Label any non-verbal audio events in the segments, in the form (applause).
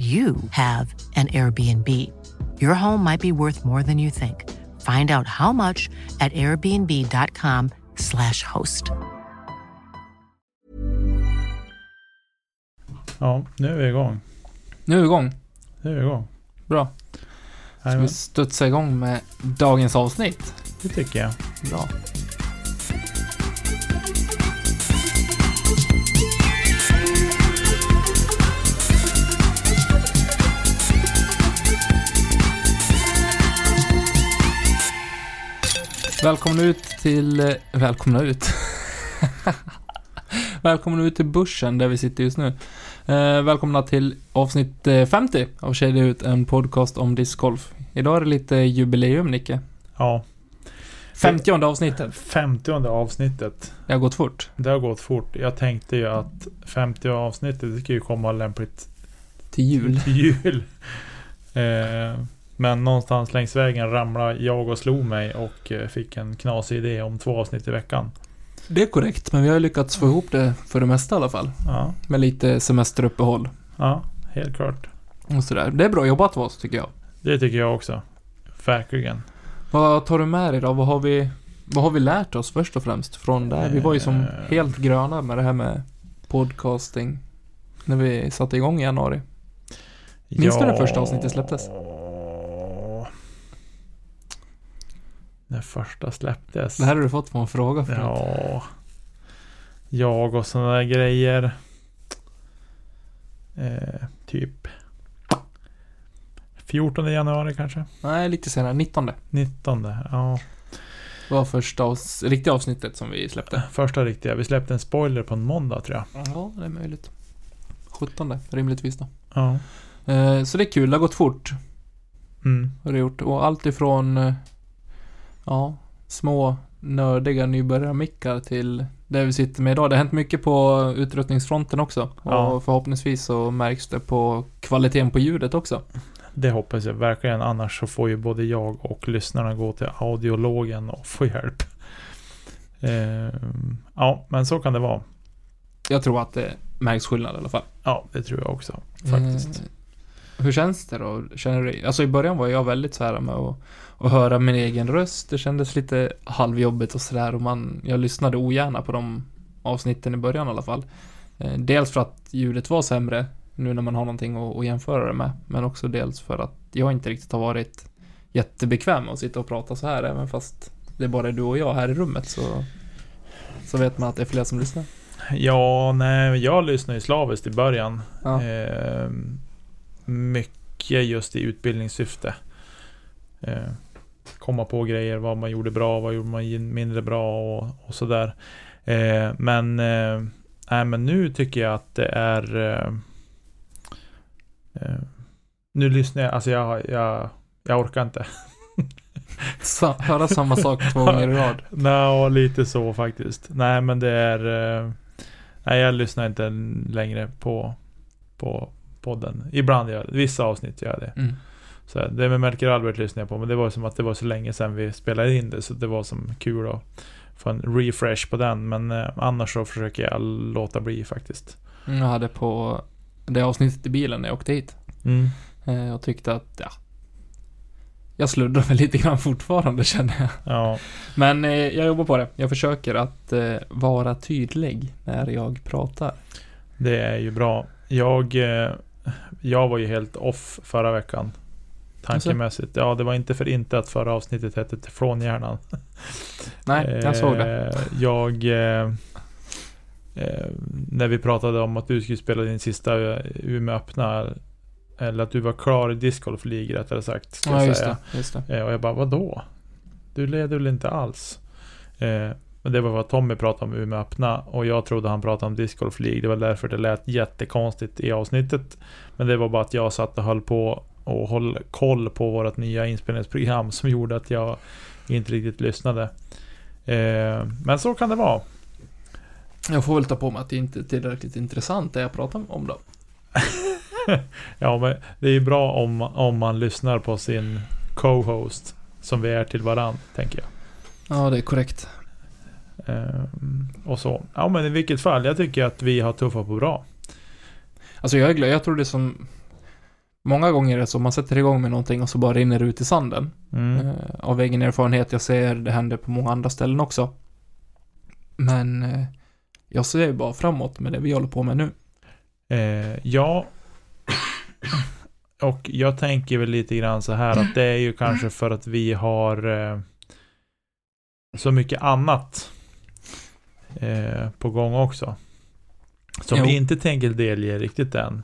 you have an Airbnb. Your home might be worth more than you think. Find out how much at airbnb.com/slash host. Ja, nu är vi igång. Nu är vi igång. Nu är vi igång. Bra. Ska vi studsa igång med dagens avsnitt? det tycker jag. Bra. Välkomna ut till... eh, Välkomna ut. (laughs) välkomna ut till börsen där vi sitter just nu. Eh, välkomna till avsnitt eh, 50 av Kedja ut, en podcast om discgolf. Idag är det lite jubileum, Nicke. Ja, 50 avsnittet. femtionde avsnittet. Det har gått fort. Det har gått fort. Jag tänkte ju att 50 avsnittet det ska ju komma lämpligt Till jul. till jul. (laughs) Eh, men någonstans längs vägen ramlade jag och slog mig och eh, fick en knasig idé om två avsnitt i veckan. Det är korrekt, men vi har lyckats få ihop det för det mesta i alla fall. Ja, Med lite semesteruppehåll ja helt klart. och sådär. Det är bra jobbat av oss, tycker jag. Det tycker jag också. Verkligen. Vad tar du med dig då? Vad har vi, vad har vi lärt oss först och främst från det här? Vi var ju som Eh. helt gröna med det här med podcasting när vi satte igång i januari. Minns du när första avsnittet släpptes? När första släpptes? Det här har du fått på en fråga förut. Ja. Jag och sådana där grejer. Eh, typ 14 januari kanske? Nej, lite senare. 19 19. Ja. var första avs- riktiga avsnittet som vi släppte. Första riktiga. Vi släppte en spoiler på en måndag tror jag. Ja, det är möjligt. 17 rimligtvis då. Ja. Eh, så det är kul, det har gått fort. Mm. Har det gjort. Och allt ifrån eh, ja, små nördiga nybörjarmickar till det vi sitter med idag. Det har hänt mycket på utrustningsfronten också. Och Ja. förhoppningsvis så märks det på kvaliteten på ljudet också. Det hoppas jag verkligen. Annars så får ju både jag och lyssnarna gå till audiologen och få hjälp. Eh, ja, men så kan det vara. Jag tror att det märks skillnad i alla fall. Ja, det tror jag också. Faktiskt. Eh, hur känns det då? Känner du, alltså i början var jag väldigt så här med att, att höra min egen röst. Det kändes lite halvjobbigt och sådär och man, jag lyssnade ogärna på de avsnitten i början i alla fall. Eh, dels för att ljudet var sämre nu när man har någonting att, att jämföra det med. Men också dels för att jag inte riktigt har varit jättebekväm med att sitta och prata så här även fast det är bara du och jag här i rummet så, så vet man att det är fler som lyssnar. Ja, nej, jag lyssnade ju slaviskt i början. Ja. Eh, mycket just i utbildningssyfte. Eh, komma på grejer, vad man gjorde bra, vad gjorde man mindre bra och, och sådär. Eh, men, eh, nej, men nu tycker jag att det är... Nu lyssnar jag, alltså jag, jag, jag orkar inte. (laughs) Sa, höra samma sak två gånger i rad. (laughs) Nej, lite så faktiskt. Nej, men det är... Nej, jag lyssnar inte längre på, på podden. Ibland gör jag det. Vissa avsnitt gör jag det. Mm. Så det med Melker Albert lyssnade jag på, men det var som att det var så länge sedan vi spelade in det, så det var som kul att få en refresh på den. Men eh, annars så försöker jag låta bli faktiskt. Jag hade på det avsnittet i bilen när jag åkte hit. Mm. Eh, och tyckte att, ja. Jag sluddrar väl lite grann fortfarande (laughs) känner jag. Ja, Men eh, jag jobbar på det. Jag försöker att eh, vara tydlig när jag pratar. det är ju bra. Jag, eh, jag var ju helt off förra veckan. Tankemässigt. Ja, det var inte för inte att förra avsnittet hette Från hjärnan. (laughs) Nej, jag såg det. Eh, Jag... Eh, eh, när vi pratade om att du skulle spela din sista Umeå öppna. Eller att du var klar i Disc Golf League rättare sagt. Ska Ja, just det. Just det. Och jag bara, vadå? Du leder väl inte alls? Men det var vad Tommy pratade om Umeå öppna. Och jag trodde han pratade om Disc Golf League. Det var därför det lät jättekonstigt i avsnittet. Men det var bara att jag satt och höll på och håll koll på vårt nya inspelningsprogram som gjorde att jag inte riktigt lyssnade. Eh, men så kan det vara. Jag får väl ta på mig att det inte är tillräckligt intressant det jag pratar om då. (laughs) ja, men det är ju bra om, om man lyssnar på sin co-host som vi är till varann, tänker jag. Ja, det är korrekt. Ehm, och så. Ja, men i vilket fall, jag tycker att vi har tuffat på bra. Alltså jag är glad, jag tror det som Många gånger är det så, man sätter igång med någonting och så bara rinner det ut i sanden. Mm. Eh, av egen erfarenhet, jag ser det händer på många andra ställen också. Men eh, jag ser ju bara framåt med det vi håller på med nu. Eh, ja. (clears throat) Och jag tänker väl lite grann så här att det är ju kanske för att vi har eh, så mycket annat eh, på gång också. Som Jo. vi inte tänker delge riktigt än.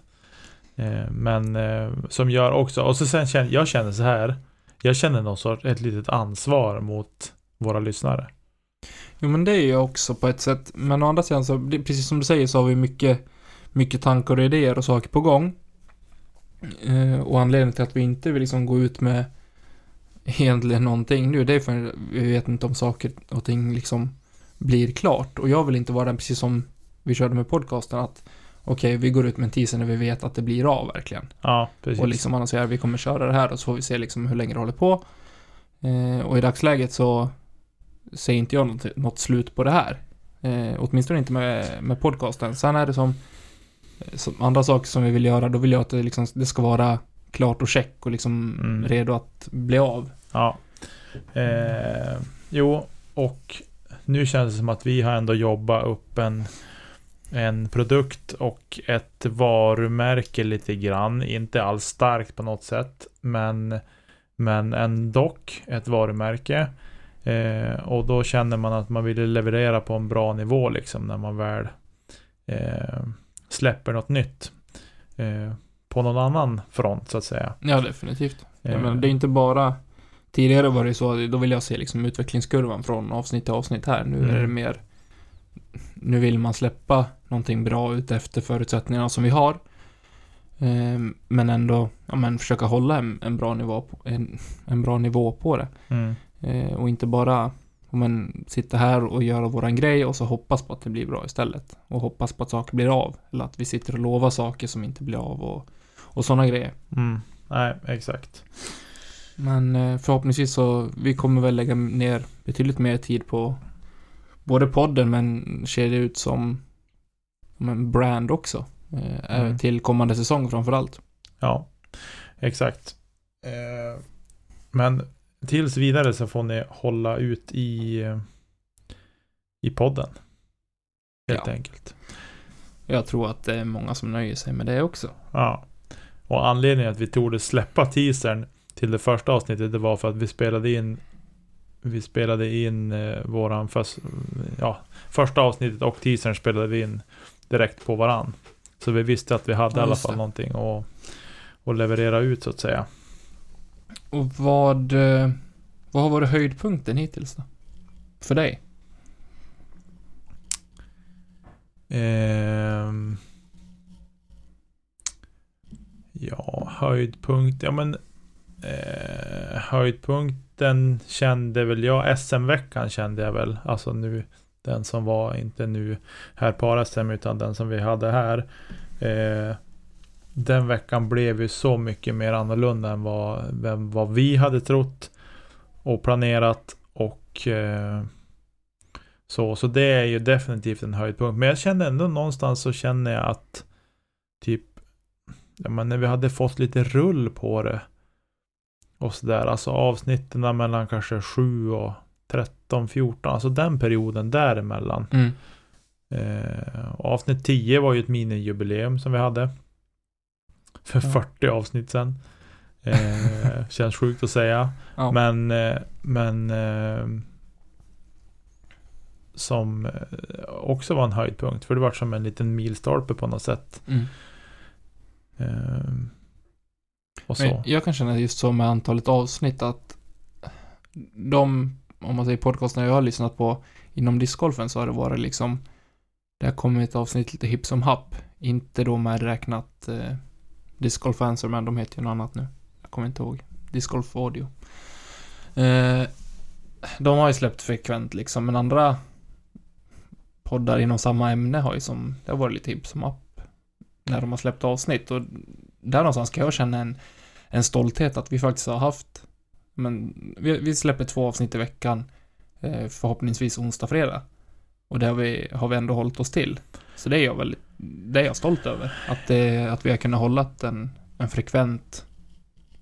Eh, men eh, som gör också, och så sen känner jag känner så här. Jag känner någon sorts, ett litet ansvar mot våra lyssnare. Jo men det är ju också på ett sätt, men å andra sidan så, det, precis som du säger så har vi mycket, mycket tankar och idéer och saker på gång. Eh, och anledningen till att vi inte vill liksom gå ut med egentligen någonting nu, det är för vi vet inte om saker och ting liksom blir klart. Och jag vill inte vara den, precis som vi körde med podcasten, att okej, vi går ut med en teaser när vi vet att det blir av verkligen. Ja, precis. Och liksom annonserar vi kommer köra det här och så får vi se liksom hur länge det håller på. Eh, och i dagsläget så ser inte jag något, något slut på det här. Eh, åtminstone inte med, med podcasten. Sen är det som, som andra saker som vi vill göra, då vill jag att det, liksom, det ska vara klart och check och liksom Mm. redo att bli av. Ja. Eh, jo, och nu känns det som att vi har ändå jobbat upp en, en produkt och ett varumärke lite grann. Inte alls starkt på något sätt, men, men ändå ett varumärke. Eh, och då känner man att man vill leverera på en bra nivå liksom när man väl eh, släpper något nytt. Eh, på någon annan front så att säga. Ja, definitivt. Eh, Ja, men det är inte bara Tidigare var det så, då vill jag se liksom utvecklingskurvan från avsnitt till avsnitt här. Nu är det Mm. mer Nu vill man släppa någonting bra ut efter förutsättningarna som vi har. Ehm, men ändå, ja men försöka hålla en, en bra nivå på, en, en bra nivå på det. mm, Eh, och inte bara man sitta här och göra våran grej och så hoppas på att det blir bra istället. Och hoppas på att saker blir av. Eller att vi sitter och lovar saker som inte blir av och, och sådana grejer. mm, nej, exakt. Men eh, förhoppningsvis så, vi kommer väl lägga ner betydligt mer tid på både podden men ser det ut som, som en brand också. Eh, Mm. Till kommande säsong framförallt. Ja, exakt. Eh, men tills vidare så får ni hålla ut i, i podden. Helt Ja. enkelt. Jag tror att det är många som nöjer sig med det också. Ja. Och anledningen att vi tog det släppa teasern till det första avsnittet det var för att vi spelade in vi spelade in eh, våran förs- ja, första avsnittet och teasern spelade vi in direkt på varann. Så vi visste att vi hade i Ja, alla just fall det. någonting att, att leverera ut så att säga. Och vad, eh, vad har varit höjdpunkten hittills då? För dig? Ehm, ja, höjdpunkt. Ja, men eh, höjdpunkten kände väl jag. SM-veckan kände jag väl. Alltså nu den som var inte nu här på RSM, utan den som vi hade här. Eh, den veckan blev ju så mycket mer annorlunda än vad, vem, vad vi hade trott och planerat och eh, så, så det är ju definitivt en höjdpunkt. Men jag kände ändå någonstans så känner jag att typ ja, men när vi hade fått lite rull på det och sådär, alltså avsnitten mellan kanske 7 och 13, 14, alltså den perioden däremellan. Mm. Eh, avsnitt 10 var ju ett minijubileum som vi hade. För Ja. 40 avsnitt sen. Eh, (laughs) känns sjukt att säga. Ja. Men, eh, men eh, som eh, också var en höjdpunkt. För det var som en liten milstolpe på något sätt. Mm. Och så. Men jag kan känna just så med antalet avsnitt att de, om man säger podcasterna jag har lyssnat på inom discgolfen så har det varit liksom det har kommit ett avsnitt lite hipp som happ. Inte då medräknat eh, discgolf answer men de heter ju något annat nu. Jag kommer inte ihåg. Disc Golf Audio. Eh, de har ju släppt frekvent liksom, men andra poddar inom samma ämne har ju som, det har varit lite hipp som app. När de har släppt avsnitt och där någonstans kan jag känna en, en stolthet att vi faktiskt har haft, men vi, vi släpper två avsnitt i veckan, eh, förhoppningsvis onsdag, fredag. Och det har vi, har vi ändå hållit oss till. Så det är jag väldigt, det är jag stolt över. Att, det, att vi har kunnat hålla en, en frekvent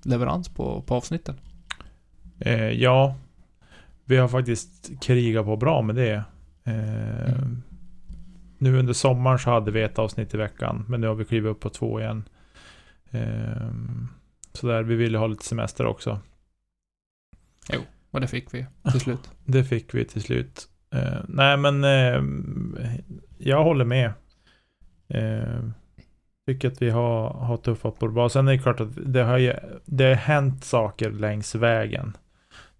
leverans på, på avsnitten. Eh, ja, vi har faktiskt krigat på bra med det. Eh, Mm. Nu under sommaren så hade vi ett avsnitt i veckan, men nu har vi klivit upp på två igen. Eh, så där, vi ville ha lite semester också. Och det fick vi (laughs) till slut. Det fick vi till slut. Eh, nej men eh, jag håller med. Eh, tycker att vi har, har tuffat på det bra. Sen är det klart att det har, ju, det har hänt saker längs vägen.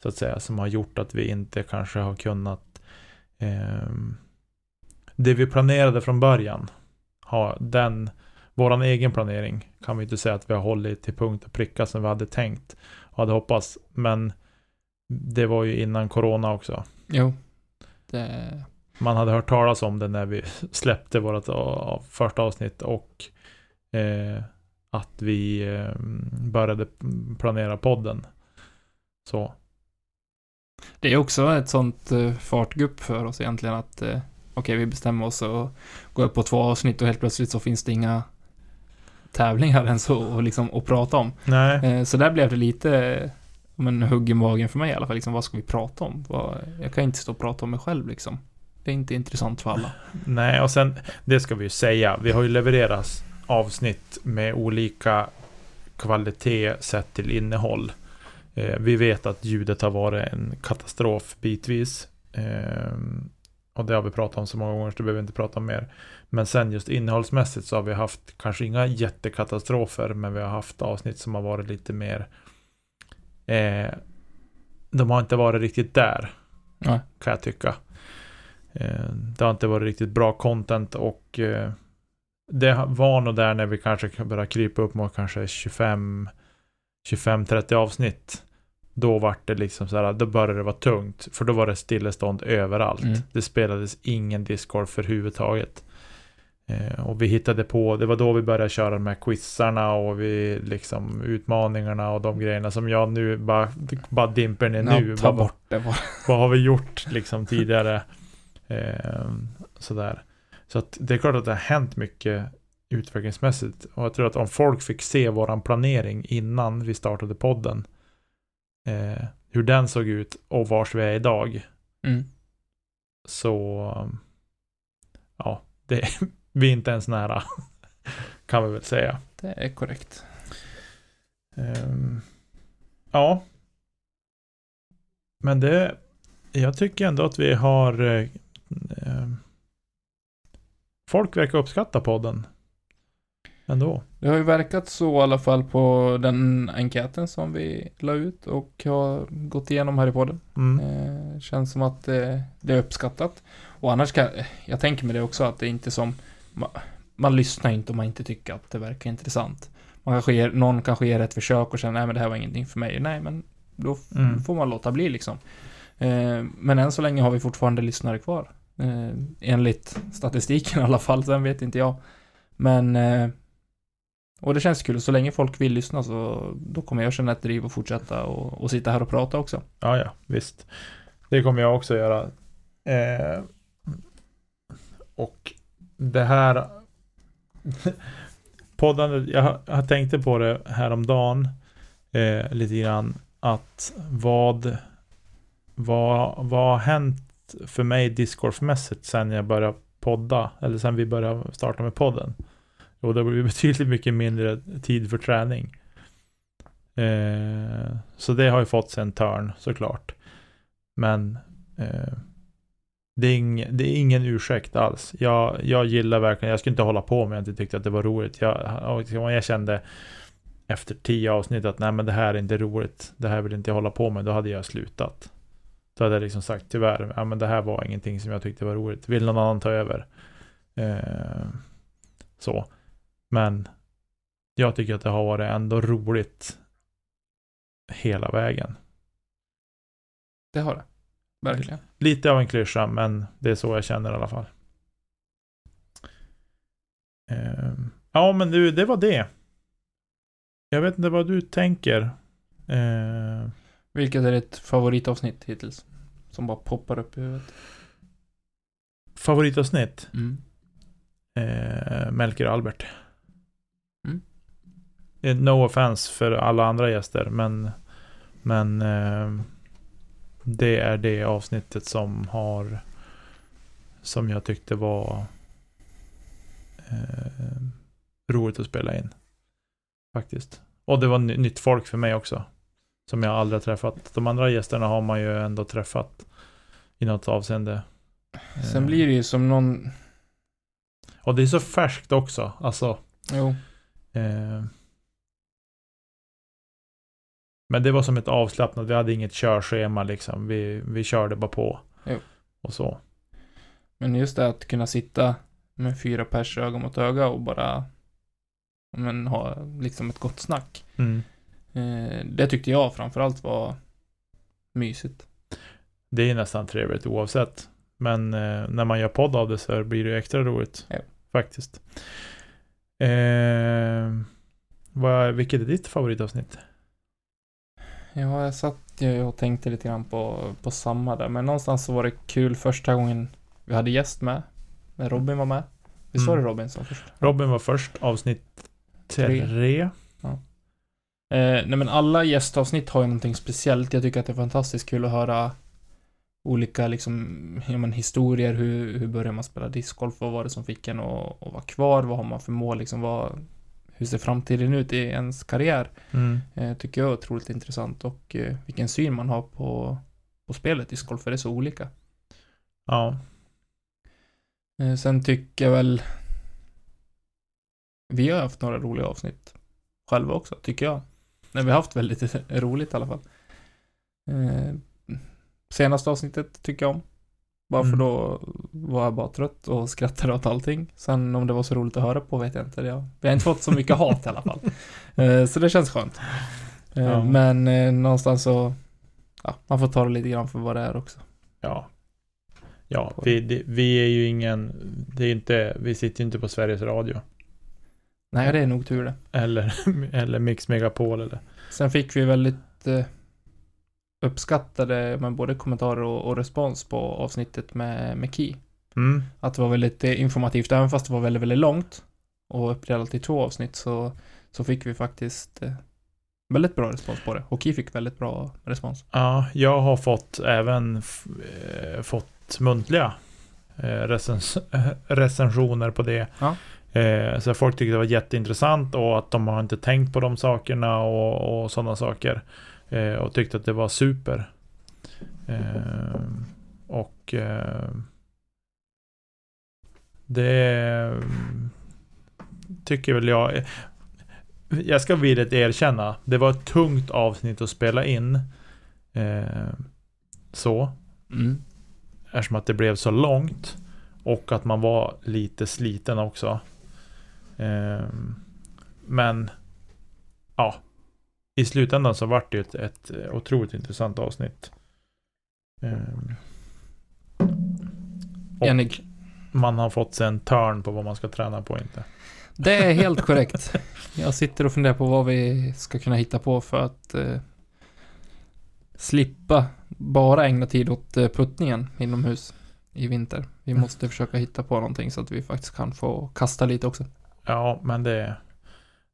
Så att säga. Som har gjort att vi inte kanske har kunnat. Eh, det vi planerade från början. Ha, den, våran egen planering. Kan vi inte säga att vi har hållit till punkt och pricka som vi hade tänkt. Och hade hoppats. Men det var ju innan corona också. Jo. Det, Man hade hört talas om det när vi (laughs) släppte vårt första avsnitt och eh, att vi eh, började planera podden. Så. det är också ett sånt uh, fartgupp för oss egentligen att eh, okej, vi bestämmer oss och går upp på två avsnitt och helt plötsligt så finns det inga tävlingar ens att, och liksom, att prata om. Nej, Eh, så där blev det lite eh, om en hugg i magen för mig i alla fall. Liksom, vad ska vi prata om? Vad, jag kan inte stå och prata om mig själv liksom. Det är inte intressant för alla. nej, och sen det ska vi ju säga. Vi har ju levererat avsnitt med olika kvalitet sett till innehåll. Eh, vi vet att ljudet har varit en katastrof bitvis. Eh, och det har vi pratat om så många gånger så det behöver vi inte prata om mer. Men sen just innehållsmässigt så har vi haft kanske inga jättekatastrofer men vi har haft avsnitt som har varit lite mer eh, De har inte varit riktigt där Nej. kan jag tycka. Eh, det har inte varit riktigt bra content och eh, det var nog där när vi kanske började krypa upp mot kanske 25 25-30 avsnitt. Då var det liksom så här, då började det vara tungt. För då var det stillestånd överallt. Mm. Det spelades ingen Discord för överhuvudtaget. Eh, och vi hittade på, det var då vi började köra här quizarna och vi liksom utmaningarna och de grejerna som jag nu bara, bara dimper ner nu. Ja, ta Vad- bort det bara. (laughs) vad har vi gjort liksom tidigare? Eh, sådär. Så att det är klart att det har hänt mycket utvecklingsmässigt. Och jag tror att om folk fick se våran planering innan vi startade podden. Eh, hur den såg ut och vars vi är idag. Mm. Så ja, det, vi är inte ens nära. (laughs) Kan vi väl säga. Det är korrekt. Ehm, ja. Men det, jag tycker ändå att vi har eh, ehm, Folk verkar uppskatta podden. Ändå. Det har ju verkat så i alla fall på den enkäten som vi la ut och har gått igenom här i podden. Mm. Eh, känns som att eh, det är uppskattat. Och annars kan jag tänker mig det också att det är inte som man, man lyssnar inte om man inte tycker att det verkar intressant. Man kanske ger, någon kanske ger ett försök och känner nej men det här var ingenting för mig. Nej men då Mm. får man låta bli liksom. Eh, men än så länge har vi fortfarande lyssnare kvar. Eh, enligt statistiken (laughs) i alla fall, sen vet inte jag. Men eh, och det känns kul, så länge folk vill lyssna så då kommer jag känna ett driv att fortsätta och, och sitta här och prata också. Ja, ja, visst. Det kommer jag också göra. Eh, och det här poddandet, jag, jag tänkte på det häromdagen eh, lite grann att vad vad, vad har hänt för mig discgolfmässigt sen jag började podda eller sen vi började starta med podden? Jo, det har blivit (laughs) betydligt mycket mindre tid för träning. Eh, så det har ju fått sig en törn såklart. Men eh, det, är ing, det är ingen ursäkt alls. Jag, jag gillar verkligen, jag skulle inte hålla på om jag inte tyckte att det var roligt. Jag, liksom, jag kände efter tio avsnitt att nej men det här är inte roligt. Det här vill inte jag hålla på med. Då hade jag slutat. Då hade jag liksom sagt tyvärr, ja men det här var ingenting som jag tyckte var roligt. Vill någon annan ta över? Eh, så. Men jag tycker att det har varit ändå roligt hela vägen. Det har det. Verkligen. Lite av en klyscha, men det är så jag känner i alla fall. Ehm, ja, men du, det var det. Jag vet inte vad du tänker. Ehm, Vilket är ditt favoritavsnitt hittills? Som bara poppar upp i huvudet. favoritavsnitt? Mm. Eh, Melker Albert. Mm. Eh, No offense för alla andra gäster, men, men det är det avsnittet som har som jag tyckte var eh, roligt att spela in. Faktiskt. Och det var ny- nytt folk för mig också. Som jag aldrig har träffat. De andra gästerna har man ju ändå träffat i något avseende. Sen Eh, blir det ju som någon... Och det är så färskt också. Alltså. Jo. Eh, men det var som ett avslappnat, vi hade inget körschema liksom. Vi, vi körde bara på. Jo. Och så. Men just det att kunna sitta med fyra pers öga mot öga och bara men, ha liksom ett gott snack. Mm. Eh, det tyckte jag framförallt var mysigt. Det är nästan trevligt oavsett. Men eh, när man gör podd av det så blir det ju extra roligt. Ja. Faktiskt. Eh, vad, vilket är ditt favoritavsnitt? Ja, jag satt ju och tänkte lite grann på, på samma där, men någonstans så var det kul första gången vi hade gäst med. När Robin var med. Visst var det Mm. Robin som först? Robin var först, avsnitt Tre. tre. Eh, nej men alla gästavsnitt har ju någonting speciellt. Jag tycker att det är fantastiskt kul att höra olika liksom, ja, men, historier. Hur, hur börjar man spela discgolf? Vad var det som fick en att, att vara kvar? Vad har man för mål? Liksom, vad, hur ser framtiden ut i ens karriär? Mm. Eh, tycker jag är otroligt intressant och eh, vilken syn man har på, på spelet discgolf, för det är så olika. Ja. Eh, sen tycker jag väl vi har haft några roliga avsnitt själva också, tycker jag. Nej, vi har haft väldigt (laughs) roligt i alla fall. Senaste avsnittet tycker jag om. Bara för Mm. då var jag bara trött och skrattade åt allting. Sen om det var så roligt att höra på vet jag inte. Jag, vi har inte fått så mycket hat i alla fall. (laughs) Eh, så det känns skönt. Eh, Ja. Men eh, någonstans så, ja, man får ta det lite grann för vad det är också. Ja. Ja, vi, det, vi är ju ingen, det är inte, vi sitter ju inte på Sveriges Radio. Nej, det är nog tur det. Eller, (laughs) eller Mix Megapol eller. Sen fick vi väldigt uppskattade men både kommentarer och, och respons på avsnittet med, med Key. Mm. Att det var väldigt eh, informativt, även fast det var väldigt, väldigt långt och uppdelat i två avsnitt så, så fick vi faktiskt eh, väldigt bra respons på det. Och Key fick väldigt bra respons. Ja, jag har fått även eh, fått muntliga recens (laughs) recensioner på det. Ja. Eh, så folk tyckte det var jätteintressant och att de har inte tänkt på de sakerna och, och sådana saker. Eh, och tyckte att det var super. Eh, och eh, det tycker väl jag. Jag ska villigt erkänna. Det var ett tungt avsnitt att spela in. Eh, så. Mm. Eftersom att det blev så långt. Och att man var lite sliten också. Ehm, men ja, i slutändan så vart det ett, ett otroligt intressant avsnitt. Ehm, och man har fått sig en törn på vad man ska träna på inte. Det är helt korrekt. Jag sitter och funderar på vad vi ska kunna hitta på för att eh, slippa bara ägna tid åt eh, puttningen inomhus i vinter. Vi måste försöka hitta på någonting så att vi faktiskt kan få kasta lite också. Ja, men det,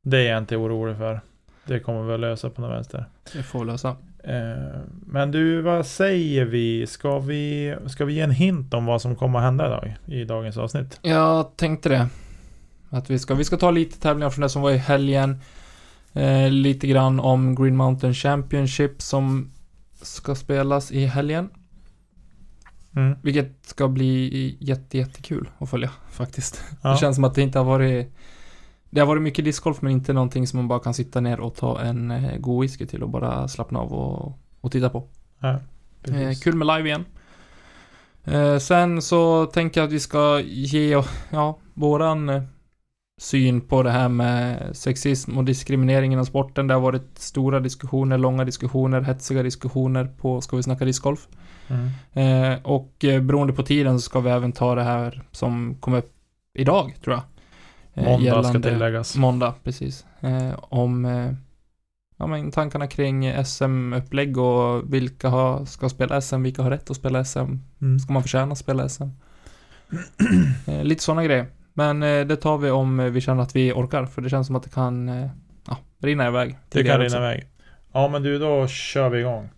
det är jag inte orolig för. Det kommer vi att lösa på något vänster. Det får lösa. Eh, Men du, vad säger vi? Ska vi, ska vi ge en hint om vad som kommer att hända idag, i dagens avsnitt? Jag tänkte det. Att vi ska, vi ska ta lite tävlingar från det som var i helgen. Eh, lite grann om Green Mountain Championship som ska spelas i helgen. Mm. Vilket ska bli jätte, jättekul att följa faktiskt. Ja. Det känns som att det inte har varit Det har varit mycket discgolf men inte någonting som man bara kan sitta ner och ta en eh, god whisky till och bara slappna av och, och titta på. Ja, Eh, kul med live igen. Eh, sen så tänker jag att vi ska ge, ja, våran eh, syn på det här med sexism och diskriminering inom sporten. Det har varit stora diskussioner, långa diskussioner, hetsiga diskussioner på Ska vi snacka discgolf? Mm. Eh, och eh, beroende på tiden så ska vi även ta det här som kom upp idag, tror jag. Eh, Måndag ska tilläggas. Måndag, precis. Eh, om eh, ja, men tankarna kring SM-upplägg och vilka har, ska spela SM, vilka har rätt att spela SM, Mm. ska man förtjäna att spela SM? (clears throat) Eh, lite sådana grejer. Men det tar vi om vi känner att vi orkar, för det känns som att det kan ja, rinna iväg. Det kan rinna iväg. Ja men du, då kör vi igång.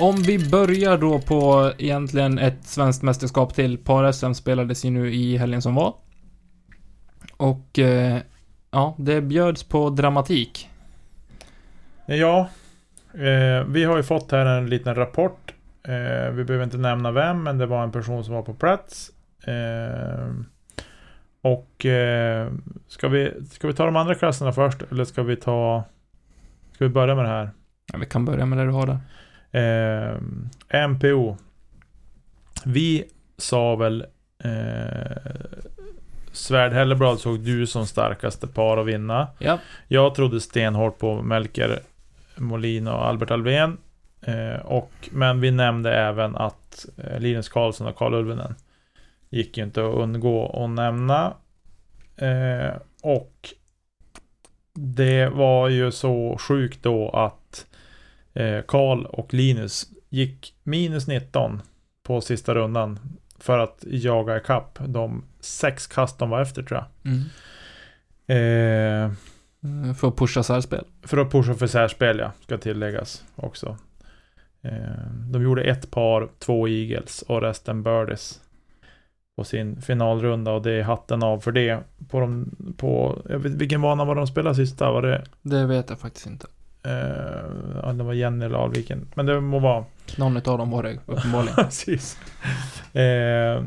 Om vi börjar då på egentligen ett svenskt mästerskap till. Par-SM spelades ju nu i helgen som var. Och eh, ja, det bjöds på dramatik. Ja, eh, vi har ju fått här en liten rapport. Eh, vi behöver inte nämna vem, men det var en person som var på plats. Eh, och eh, ska, vi, ska vi ta de andra klasserna först, eller ska vi ta... Ska vi börja med det här? Ja, vi kan börja med det du har där. Eh, MPO. Vi sa väl eh, Svärd Helleblad såg du som starkaste par att vinna. Ja, Jag trodde stenhårt på Melker Molin och Albert Alvén. Eh, och, men vi nämnde även att eh, Linus Karlsson och Karl Ulvenen gick ju inte att undgå att nämna. Eh, och det var ju så sjukt då att Karl och Linus gick minus 19 på sista rundan för att jaga ikapp de sex kast de var efter tror jag. mm. Eh, Eh, för att pusha särspel. för att pusha för särspel ja, ska tilläggas också. Eh, de gjorde ett par, två eagles och resten birdies. På sin finalrunda och det är hatten av för det. På, de, på jag vet, vilken bana var de spelade sista? Var det, Det vet jag faktiskt inte. Ja, det var Jenny eller Alviken. Men det må vara. Någon av dem var det uppenbarligen. (laughs) Precis. Eh,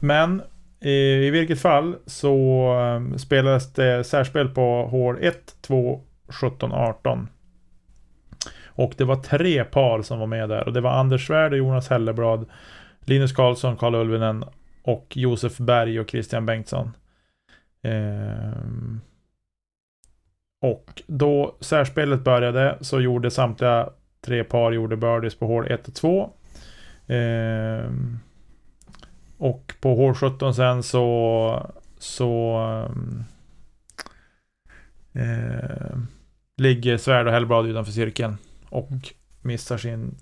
men i, vilket fall så eh, spelades det särspel på hål 1, 2, 17, 18. Och det var tre par som var med där. Och det var Anders Svärd och Jonas Helleblad, Linus Karlsson, Karl Ulvinen och Josef Berg och Christian Bengtsson. Ehm, och då särspelet började så gjorde samtliga tre par gjorde birdies på hål 1 och 2. Ehm, och på hål 17 sen så så ehm, ligger Svärd och Hellblad utanför cirkeln och missar sin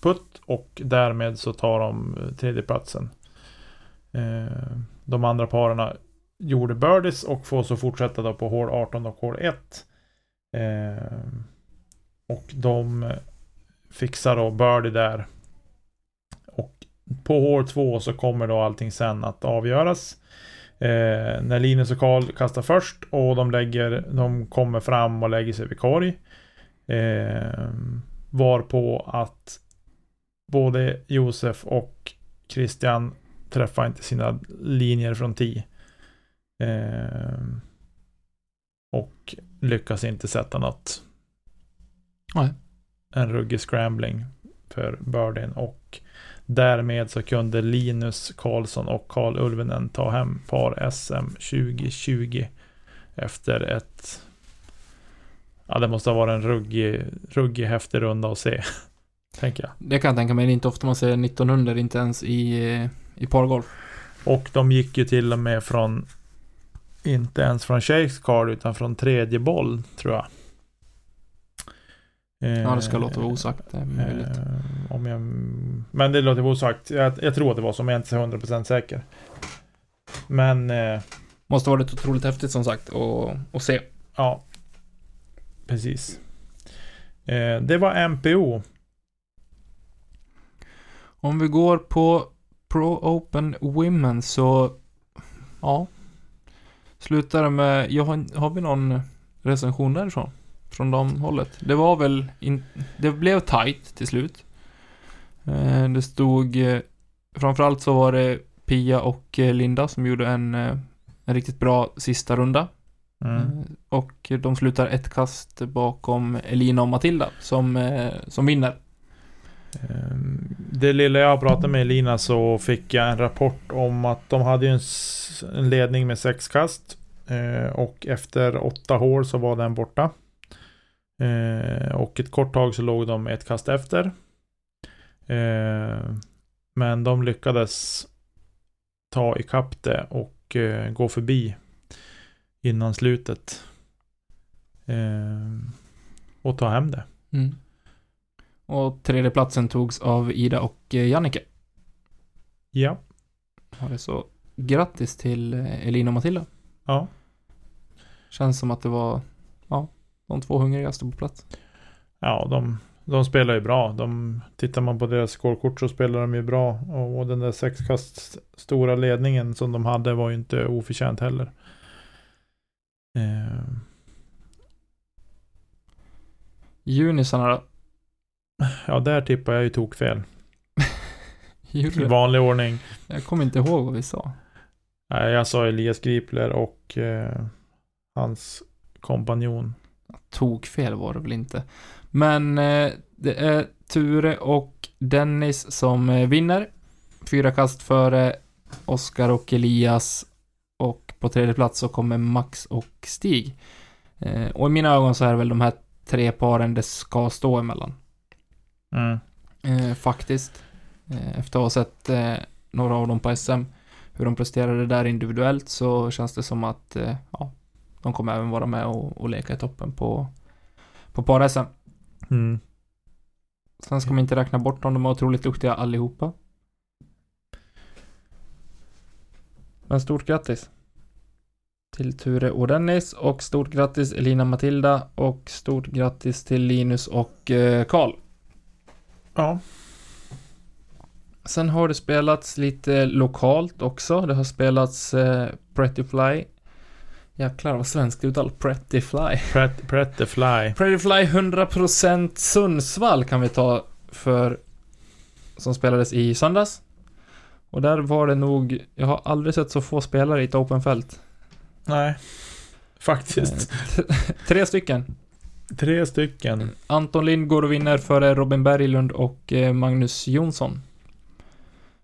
putt och därmed så tar de eh, tredjeplatsen. Ehm, de andra paren gjorde birdies och får så fortsätta då på hål 18 och hål 1. Eh, och de fixar då birdie där. Och på hål 2 så kommer då allting sen att avgöras. Eh, när Linus och Karl kastar först och de lägger, de kommer fram och lägger sig vid korg. Eh, varpå att både Josef och Christian träffar inte sina linjer från 10. Eh, och lyckas inte sätta något. Nej. En ruggig scrambling för birdien och därmed så kunde Linus Karlsson och Karl Ulvenen ta hem par SM 2020 efter ett Ja det måste ha varit en ruggig, ruggig häftig runda att se. (laughs) Tänker jag. Det kan jag tänka mig. Det är inte ofta man ser 19 under, inte ens i, eh, i pargolf. Och de gick ju till och med från Inte ens från Shakes card utan från tredje boll tror jag. Ja, det ska låta vara osagt. Det är möjligt. Eh, om jag, men det låter vara osagt. Jag, jag tror att det var så, men jag är inte 100% säker. Men eh, Måste varit otroligt häftigt som sagt att se. ja, precis. Eh, det var MPO. Om vi går på Pro Open Women så... Ja. Slutar det med... Jag har, har vi någon recension därifrån? Från de hållet? Det var väl... In, det blev tight till slut. Eh, det stod... Eh, framförallt så var det Pia och eh, Linda som gjorde en, en riktigt bra sista runda. Mm. Och de slutar ett kast bakom Elina och Matilda som, som vinner. Ehm, det lilla jag pratade med Elina så fick jag en rapport om att de hade en, en ledning med sex kast. Eh, och efter åtta hål så var den borta. Eh, och ett kort tag så låg de ett kast efter. Ehm, men de lyckades ta ikapp det och eh, gå förbi innan slutet. Ehm, och ta hem det. Mm. Och tredjeplatsen togs av Ida och eh, Jannike. Ja. Så grattis till eh, Elina och Matilda. Ja. Känns som att det var, ja, de två hungrigaste på plats. Ja, de, de spelar ju bra. De, tittar man på deras skolkort så spelar de ju bra. Och, och den där sexkast stora ledningen som de hade var ju inte oförtjänt heller. Eh, Junisarna då? Ja, där tippar jag ju tokfel. (laughs) I vanlig ordning. Jag kommer inte ihåg vad vi sa. Nej, jag sa Elias Gripler och eh, hans kompanjon. Tog fel var det väl inte. Men eh, det är Ture och Dennis som eh, vinner. Fyra kast före Oskar och Elias. Och på tredje plats så kommer Max och Stig. Eh, och i mina ögon så är det väl de här tre paren det ska stå emellan. Mm. Eh, faktiskt. Eh, efter att ha sett eh, några av dem på SM, hur de presterade där individuellt, så känns det som att eh, ja, de kommer även vara med och, och leka i toppen på, på par-SM. Mm. Sen ska man inte räkna bort dem, de är otroligt duktiga allihopa. Men stort grattis! Till Ture och Dennis och stort grattis Elina Matilda och stort grattis till Linus och eh, Karl. Ja. Sen har det spelats lite lokalt också. Det har spelats eh, Pretty Fly. Jäklar vad svenskt uttal. Pretty Fly. (laughs) Pret, Pret the Fly. Pretty Fly 100% Sundsvall kan vi ta för som spelades i söndags. Och där var det nog, jag har aldrig sett så få spelare i ett openfält. Nej. Faktiskt. Eh, (laughs) Tre stycken. Tre stycken. Anton Lind går och vinner före Robin Berglund och eh, Magnus Jonsson.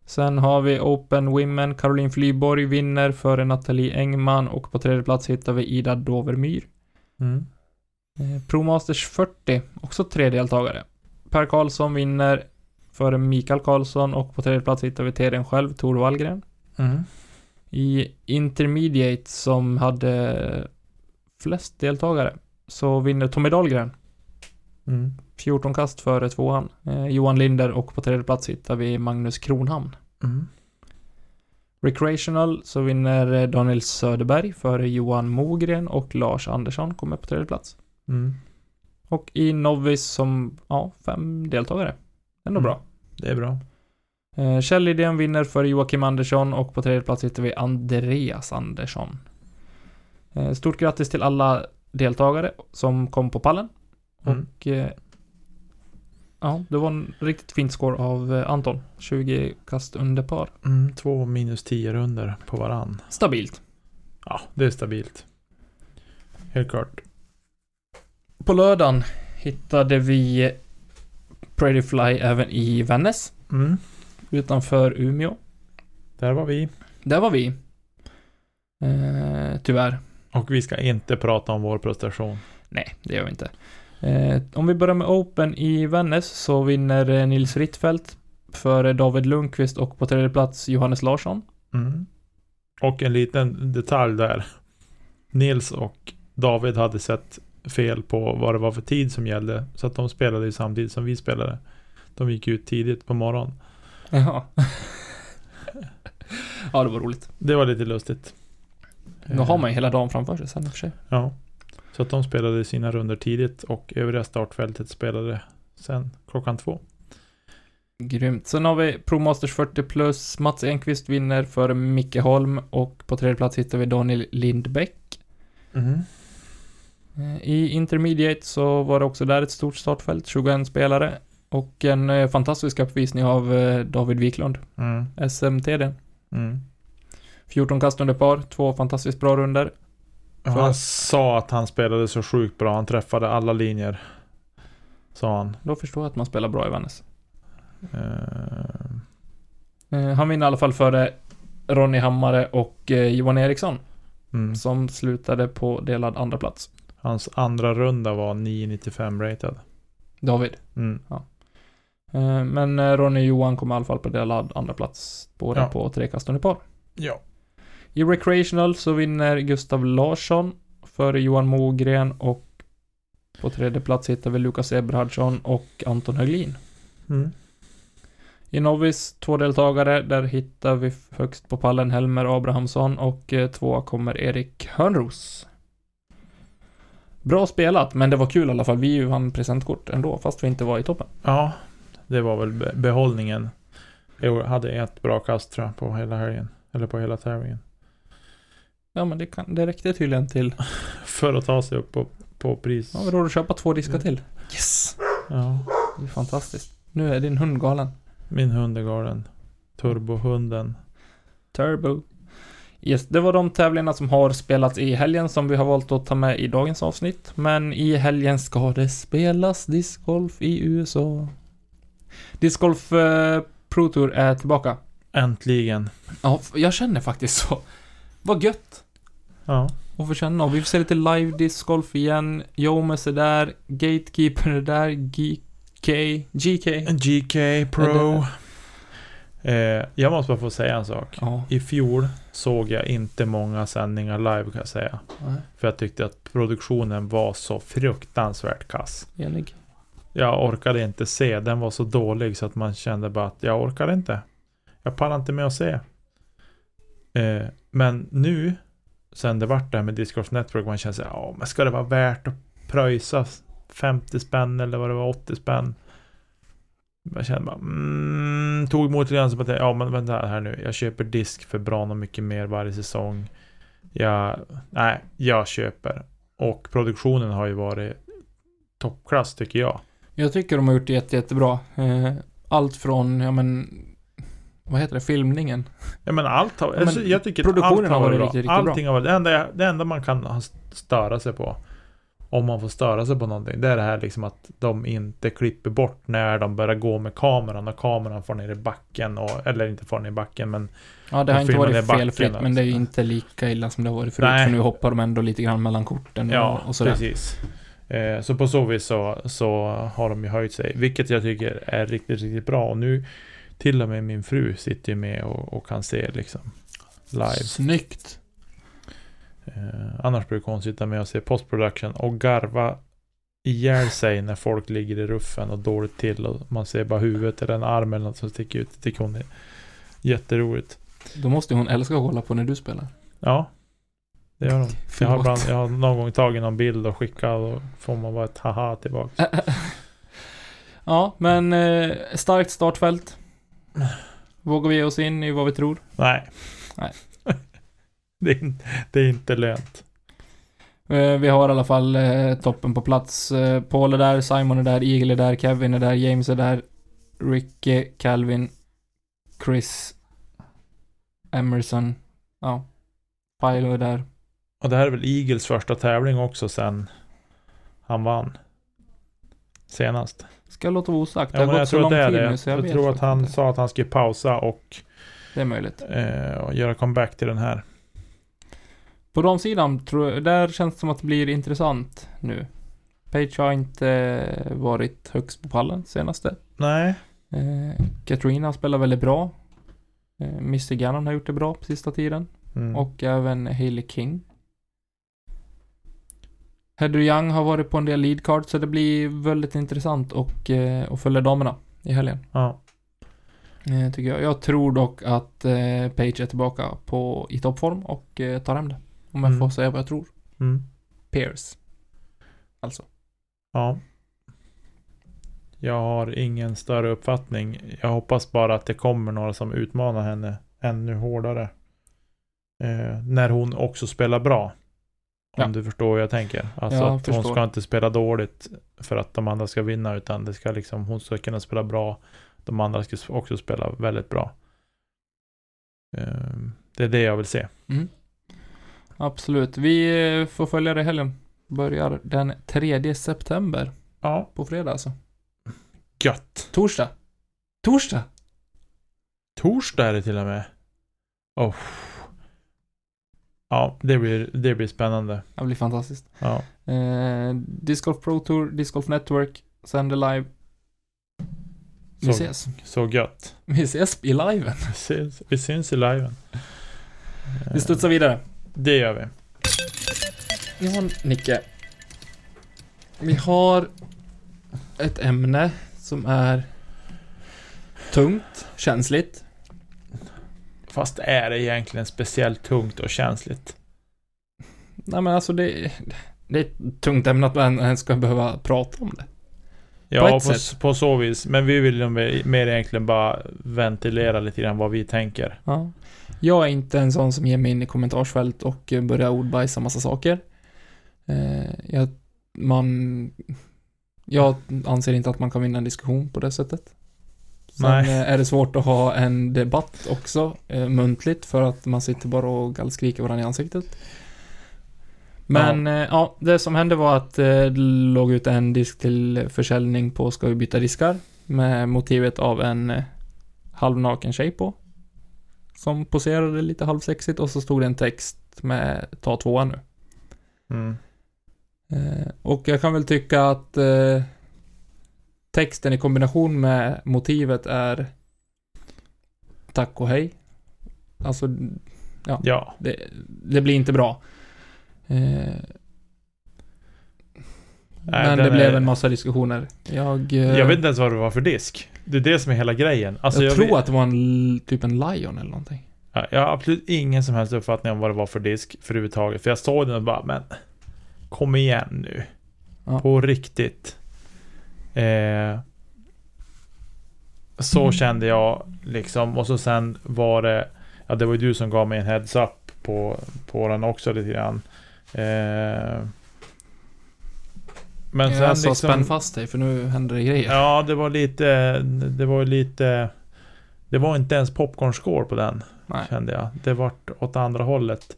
Sen har vi Open Women. Caroline Flyborg vinner före Nathalie Engman och på tredje plats hittar vi Ida Dovermyr. Mm. Eh, Pro Masters 40, också tre deltagare. Per Karlsson vinner före Mikael Karlsson och på tredje plats hittar vi TDn själv, Tor Wallgren. Mm. I Intermediate som hade flest deltagare så vinner Tommy Dahlgren. Mm. 14 kast före tvåan. Eh, Johan Linder och på tredje plats hittar vi Magnus Kronhamn. Mm. Recreational så vinner eh, Daniel Söderberg före Johan Mogren och Lars Andersson kommer på tredje plats. Mm. Och i Novice som, ja, fem deltagare. Ändå Mm. bra. Det är bra. Eh, Kjell Lidén vinner för Joakim Andersson och på tredje plats hittar vi Andreas Andersson. Eh, Stort grattis till alla deltagare som kom på pallen. Mm. Och eh, ja, det var en riktigt fint score av eh, Anton. 20 kast under par. Mm. Två minus tio runder på varann. Stabilt. Ja, det är stabilt. Helt klart. På lördagen hittade vi Pretty Fly även i Vännäs. Mm. Utanför Umeå. Där var vi. Där var vi. Eh, tyvärr. Och vi ska inte prata om vår prestation. Nej, det gör vi inte. Eh, om vi börjar med Open i Vännäs så vinner eh, Nils Rittfeldt före David Lundqvist och på tredje plats Johannes Larsson. Mm. Och en liten detalj där. Nils och David hade sett fel på vad det var för tid som gällde. Så att de spelade ju samtidigt som vi spelade. De gick ut tidigt på morgonen. Jaha. (laughs) ja, det var roligt. Det var lite lustigt. Då har man ju hela dagen framför sig sen i och för sig. Ja. Så att de spelade sina runder tidigt och övriga startfältet spelade sen klockan två. Grymt. Sen har vi Pro Masters 40 plus. Mats Enqvist vinner för Micke Holm och på tredje plats hittar vi Daniel Lindbäck. Mm. Eh, I Intermediate så var det också där ett stort startfält, 21 spelare. Och en eh, fantastisk uppvisning av eh, David Wiklund, Mm. SMTD. Mm. 14 kast under par, två fantastiskt bra runder. Han sa att han spelade så sjukt bra. Han träffade alla linjer. Sa han. Då förstår jag att man spelar bra i Vännäs. Eh, Eh, Han vinner i alla fall före Ronny Hammare och eh, Johan Eriksson. Mm. som slutade på delad andra plats. Hans andra runda var 995 rated. David. Mm. Eh, Men Ronny och Johan kom i alla fall på delad andra plats. Båda Ja. på trekastande par. Ja. I Recreational så vinner Gustav Larsson före Johan Mogren och på tredje plats hittar vi Lukas Eberhardsson och Anton Höglin. Mm. I Novis, två deltagare, där hittar vi högst på pallen Helmer Abrahamsson och eh, tvåa kommer Erik Hörnros. Bra spelat, men det var kul i alla fall. Vi vann presentkort ändå, fast vi inte var i toppen. Ja, det var väl be- behållningen. Jag hade ett bra kast tror jag på hela helgen. Eller på hela tävlingen. Ja, men det, kan, det räckte tydligen till. (laughs) För att ta sig upp på, på pris. Ja, vad roligt att köpa två diskar till. Yes! Ja. Det är fantastiskt. Nu är din hund galen. Min hund är galen. Turbohunden. Turbo. Yes, det var de tävlingarna som har spelats i helgen som vi har valt att ta med i dagens avsnitt. Men i helgen ska det spelas discgolf i USA. Discgolf eh, Pro Tour är tillbaka. Äntligen. Ja, jag känner faktiskt så. Vad gött Ja. att få känna. Och vi får se lite live discgolf igen. Jomes är där. Gatekeeper är där. GK. GK. GK Pro. Eh, jag måste bara få säga en sak. Ja. I fjol såg jag inte många sändningar live kan jag säga. Nej, För jag tyckte att produktionen var så fruktansvärt kass. enig. Jag orkade inte se. Den var så dålig så att man kände bara att jag orkar inte. Jag pallar inte med att se. Eh, men nu, sen det vart det här med Discord Network, man känner sig, ja men ska det vara värt att pröjsa 50 spänn eller vad det var, 80 spänn? Jag kände bara, mm, tog emot lite grann så att, ja men vänta här nu, jag köper disk för bra och mycket mer varje säsong. Jag, nej, jag köper. Och produktionen har ju varit toppklass tycker jag. Jag tycker de har gjort det jätte, jättebra. Eh, allt från, ja men, vad heter det, filmningen? Ja men allt har, men alltså, jag tycker produktionen allt har varit bra. riktigt, riktigt Allting har varit, det enda, det enda man kan störa sig på, om man får störa sig på någonting, det är det här liksom att de inte klipper bort när de börjar gå med kameran och kameran får ner i backen, och, eller inte får ner i backen men Ja, det har inte varit felfritt, men det är ju inte lika illa som det har varit förut. Nej. För nu hoppar de ändå lite grann mellan korten och, ja, och sådär. precis. Eh, så på så vis så, så har de ju höjt sig, vilket jag tycker är riktigt, riktigt bra. Och nu till och med min fru sitter ju med och, och kan se liksom live. Snyggt! Eh, annars brukar hon sitta med och se postproduktion och garva ihjäl sig när folk ligger i ruffen och dåligt till och man ser bara huvudet eller en arm eller något som sticker ut. Det tycker hon är jätteroligt. Då måste hon älska att kolla på när du spelar. Ja, det gör hon. Jag har, ibland, jag har någon gång tagit någon bild och skickat och får man bara ett haha tillbaka. (laughs) ja, men eh, starkt startfält. Vågar vi ge oss in i vad vi tror? Nej. Nej. (laughs) det, är, inte- det är inte lönt. Eh, vi har i alla fall eh, toppen på plats. Eh, Paul är där, Simon är där, Eagle är där, Kevin är där, James är där, Ricky, Calvin, Chris, Emerson, ja, Pilo är där. Och det här är väl Eagles första tävling också sen han vann. Senast. Ska jag låta vara osagt? Det har gått så lång tid det. nu så jag, Jag vet tror att han inte. sa att han skulle pausa och, Det är möjligt. eh, och göra comeback till den här. På de sidan tror jag, där känns det som att det blir intressant nu. Page har inte eh, varit högst på pallen senaste. Nej. Eh, Katrina spelar väldigt bra. Eh, Mr Gannon har gjort det bra på sista tiden. Mm. Och även Hailey King. Heather Young har varit på en del leadcard så det blir väldigt intressant och, eh, att följa damerna i helgen. Ja. Eh, tycker jag. Jag tror dock att eh, Page är tillbaka på, i toppform och eh, tar hem det. Om jag Mm. får säga vad jag tror. Mm. Pierce. Alltså. Ja. Jag har ingen större uppfattning. Jag hoppas bara att det kommer några som utmanar henne ännu hårdare. Eh, när hon också spelar bra. Om Ja. du förstår vad jag tänker. Alltså Jag att hon ska inte spela dåligt för att de andra ska vinna. Utan det ska liksom, hon ska kunna spela bra. De andra ska också spela väldigt bra. Eh, det är det jag vill se. Mm. Absolut. Vi eh, får följa det i helgen. Börjar den 3 september. Ja, På fredag alltså. gött. Torsdag. Torsdag! Torsdag är det till och med. Oh. Ja, det blir, det blir spännande. Det blir fantastiskt. Ja. Eh, Disc Golf Pro Tour, Disc Golf Network, sänder live. Vi Så, ses. så gött. Vi ses i liven. Vi syns, vi syns i liven. Vi studsar vidare. Det gör vi. Ja, Nicke. Vi har ett ämne som är tungt, känsligt. Fast är det egentligen speciellt tungt och känsligt? Nej men alltså det, det är ett tungt ämne att man ens ska behöva prata om det. Ja, på, sätt. på så vis. Men vi vill ju mer egentligen bara ventilera lite grann vad vi tänker. Ja. Jag är inte en sån som ger mig in i kommentarsfält och börjar ordbajsa massa saker. Eh, jag, man, jag anser inte att man kan vinna en diskussion på det sättet. Sen Nej. eh, är det svårt att ha en debatt också, eh, muntligt, för att man sitter bara och gallskriker varandra i ansiktet. Men ja. ja, det som hände var att eh, det låg ut en disk till försäljning på Ska vi byta diskar? Med motivet av en eh, halvnaken tjej på. Som poserade lite halvsexigt och så stod det en text med ta tvåan nu. Mm. Eh, och jag kan väl tycka att eh, texten i kombination med motivet är tack och hej. Alltså, Ja. det, det blir inte bra. Eh, men det den blev är- en massa diskussioner. Jag, eh, Jag vet inte ens vad det var för disk. Det är det som är hela grejen. Alltså, jag, jag, tror vet- att det var en, typ en Lion eller någonting. Ja, Jag har absolut ingen som helst uppfattning om vad det var för disk för överhuvudtaget. För jag såg den och bara, men kom igen nu. Ja. På riktigt. Eh, så kände jag liksom. Och så sen var det, ja det var ju du som gav mig en heads up på, på den också lite grann. Eh, men sen liksom, spänn fast dig för nu händer det grejer. Ja, det var lite, det var lite, det var inte ens popcorn-score på den Nej. kände jag. Det vart åt andra hållet.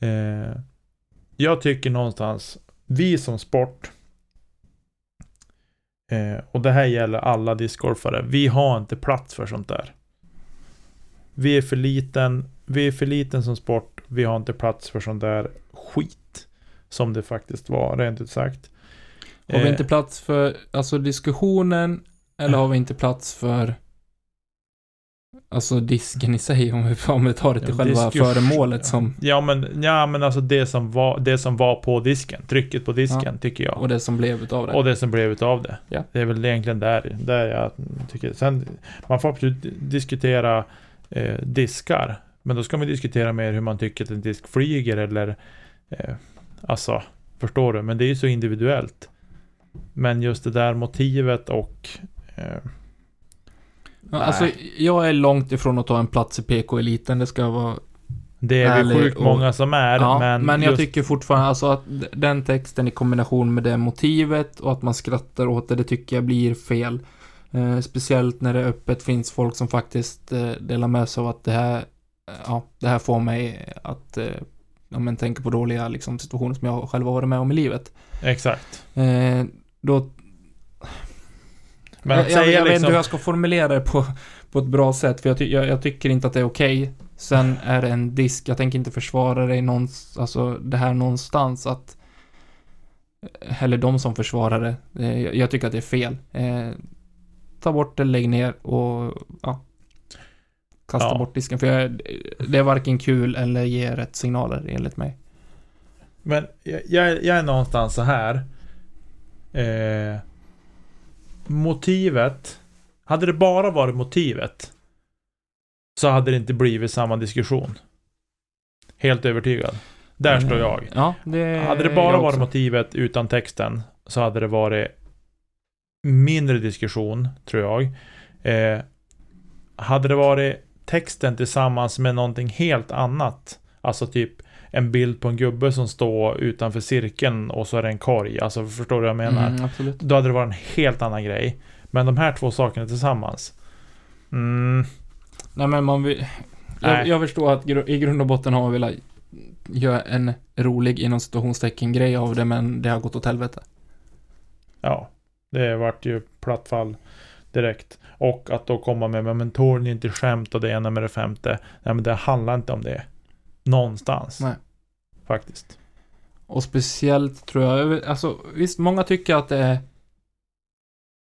Eh, jag tycker någonstans, vi som sport, eh, och det här gäller alla discgolfare, vi har inte plats för sånt där. Vi är för liten, vi är för liten som sport, vi har inte plats för sånt där skit. Som det faktiskt var, rent ut sagt. Har vi Eh, inte plats för, alltså diskussionen, eller har vi inte plats för Alltså disken i sig, om vi, om vi tar det till Ja, själva diskussion- föremålet som, Ja men, ja, men alltså det som, var, det som var på disken, trycket på disken tycker jag. och det som blev utav det. Och det som blev utav det. Ja. Det är väl egentligen där, där jag tycker. Sen, man får absolut diskutera eh, diskar. Men då ska man diskutera mer hur man tycker att en disk flyger eller eh, Alltså, förstår du? Men det är ju så individuellt. Men just det där motivet och eh, Alltså, jag är långt ifrån att ta en plats i PK-eliten, det ska vara Det är väl sjukt och- många som är, Ja, men, men, jag just, tycker fortfarande alltså att den texten i kombination med det motivet och att man skrattar åt det, det tycker jag blir fel. Eh, speciellt när det öppet finns folk som faktiskt eh, delar med sig av att det här, eh, ja, det här får mig att, eh, ja men tänka på dåliga liksom, situationer som jag själv har varit med om i livet. Exakt. Eh, då, Men jag, jag, jag vet inte liksom... hur jag ska formulera det på, på ett bra sätt, för jag, ty, jag, jag tycker inte att det är okej. Sen är det en disk, jag tänker inte försvara det någons, alltså det här någonstans att eller de som försvarar det. Eh, jag, tycker att det är fel. Eh, ta bort det, lägg ner och ja, kasta Ja. bort disken. För jag, det är varken kul eller ger rätt signaler enligt mig. Men jag, jag, är- jag är någonstans så här. Eh, motivet. Hade det bara varit motivet. Så hade det inte blivit samma diskussion. Helt övertygad. Där står jag. Ja, det Hade det bara varit motivet utan texten. Så hade det varit mindre diskussion, tror jag. Eh, hade det varit texten tillsammans med någonting helt annat. Alltså typ en bild på en gubbe som står utanför cirkeln och så är det en korg. Alltså förstår du vad jag menar? Mm, absolut. Då hade det varit en helt annan grej. Men de här två sakerna tillsammans. Mm, Nej men man vill... Jag, jag förstår att gru- i grund och botten har man velat göra en rolig inom situationstecken grej av det men det har gått åt helvete. ja, det vart ju platt fall direkt. Och att då komma med, men tål ni inte skämt och det ena med det femte. Nej men det handlar inte om det. Någonstans. Nej. Faktiskt. Och speciellt tror jag, alltså visst, många tycker att det är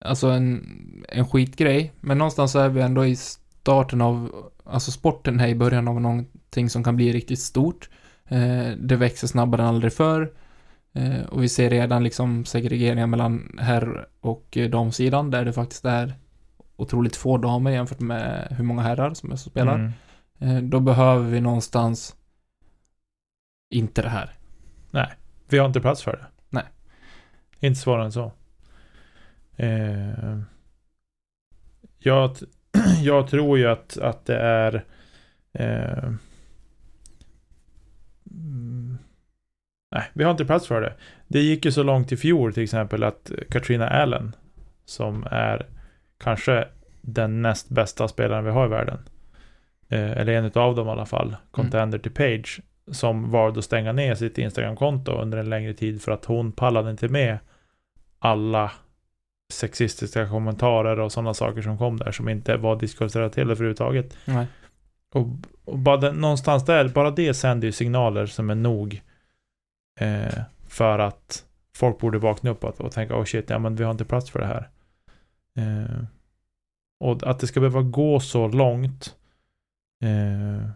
alltså en, en skitgrej, men någonstans är vi ändå i starten av, alltså sporten här i början av någonting som kan bli riktigt stort. Eh, det växer snabbare än aldrig förr. Eh, och vi ser redan liksom segregeringen mellan herr och damsidan, där det faktiskt är otroligt få damer jämfört med hur många herrar som är som spelar. Mm. Eh, då behöver vi någonstans inte det här. Vi har inte plats för det. Nej. Inte svårare än så. Eh, jag, (clears throat) jag tror ju att, att det är... Eh, mm, nej, vi har inte plats för det. Det gick ju så långt i fjol till exempel att Katrina Allen, som är kanske den näst bästa spelaren vi har i världen, eh, eller en av dem i alla fall, contender till Page, som valde att stänga ner sitt Instagramkonto under en längre tid för att hon pallade inte med alla sexistiska kommentarer och sådana saker som kom där som inte var diskusrelaterade överhuvudtaget. Nej. Och, och bara den, någonstans där, bara det sänder ju signaler som är nog eh, för att folk borde vakna upp och, och tänka oh shit, ja men vi har inte plats för det här. Eh, och att det ska behöva gå så långt eh,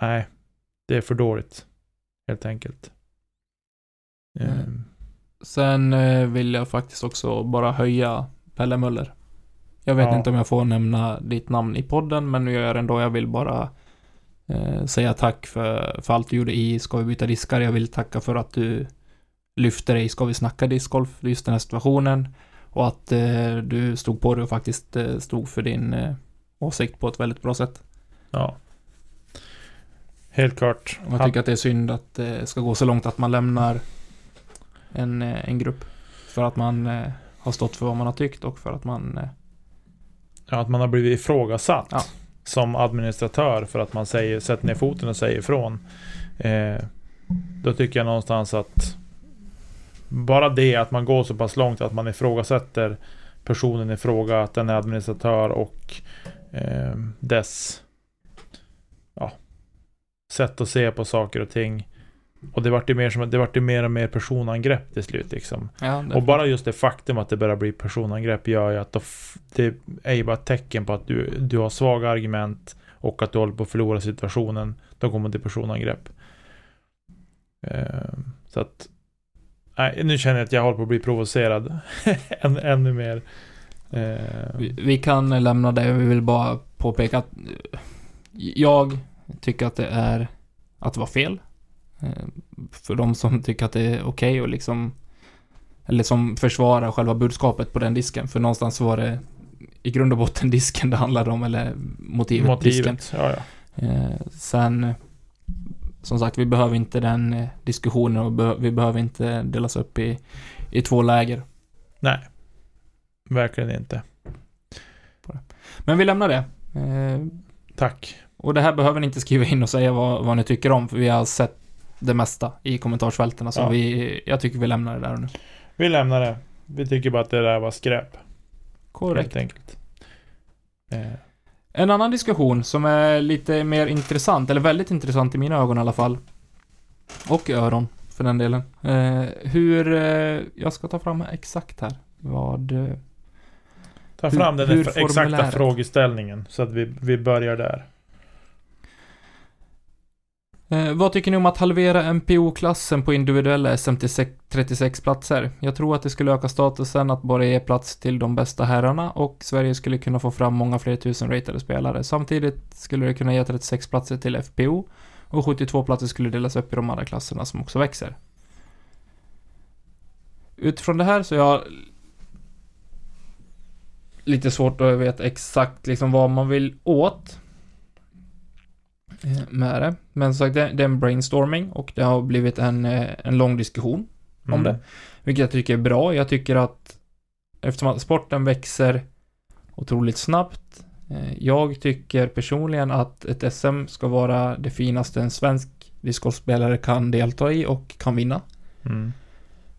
nej, det är för dåligt. Helt enkelt. Mm. Sen eh, vill jag faktiskt också bara höja Pelle Möller. Jag vet Ja. inte om jag får nämna ditt namn i podden, men nu gör jag det ändå. Jag vill bara eh, säga tack för, för allt du gjorde i Ska vi byta diskar. Jag vill tacka för att du lyfte dig i Ska vi snacka discgolf, just den här situationen. Och att eh, du stod på det och faktiskt eh, stod för din eh, åsikt på ett väldigt bra sätt. ja. Helt klart. Och jag tycker att det är synd att det ska gå så långt att man lämnar en, eh, en grupp. För att man eh, har stått för vad man har tyckt och för att man... eh, Ja, att man har blivit ifrågasatt Ja. som administratör för att man säger, sätter ner foten och säger ifrån. Eh, då tycker jag någonstans att bara det att man går så pass långt att man ifrågasätter personen i fråga, att den är administratör och eh, dess sätt att se på saker och ting. Och det vart ju mer, som, det vart ju mer och mer personangrepp till slut liksom. Ja, Och bara just det faktum att det börjar bli personangrepp gör ju att det är ju bara ett tecken på att du, du har svaga argument och att du håller på att förlora situationen. Då kommer till personangrepp. Ehm, så att nej, nu känner jag att jag håller på att bli provocerad (laughs) Än, ännu mer. Ehm, vi, vi kan lämna det. Vi vill bara påpeka att jag tycker att det är att det var fel. Eh, För de som tycker att det är okej och liksom eller som försvarar själva budskapet på den disken. För någonstans var det i grund och botten (laughs) disken det handlade om, eller motivet, disken. motivet. Ja, ja. Eh, sen, som sagt, vi behöver inte den eh, diskussionen och vi behöver inte delas upp i, i två läger. Nej. Verkligen inte. Men vi lämnar det. Tack. Och det här behöver ni inte skriva in och säga vad, vad ni tycker om, för vi har sett det mesta i kommentarsfälten. Så Ja. vi, jag tycker vi lämnar det där nu. Vi lämnar det. Vi tycker bara att det där var skräp. Korrekt. Helt enkelt. Eh, En annan diskussion som är lite mer intressant, eller väldigt intressant i mina ögon i alla fall. Och öron, för den delen. Eh, hur, eh, jag ska ta fram exakt här, vad... Ta Hur- fram den hur exakta frågeställningen så att vi, vi börjar där. Eh, vad tycker ni om att halvera MPO-klassen på individuella SM till 36 platser? Jag tror att det skulle öka statusen att bara ge plats till de bästa herrarna och Sverige skulle kunna få fram många fler tusen ratade spelare. Samtidigt skulle det kunna ge 36 platser till FPO och 72 platser skulle delas upp i de andra klasserna som också växer. Utifrån det här så är jag lite svårt att veta exakt liksom vad man vill åt med det. Men som sagt, det, det är en brainstorming och det har blivit en, eh, en lång diskussion om Mm. det. Vilket jag tycker är bra. Jag tycker att eftersom att sporten växer otroligt snabbt. eh, Jag tycker personligen att ett SM ska vara det finaste en svensk discgolfspelare kan delta i och kan vinna. Mm.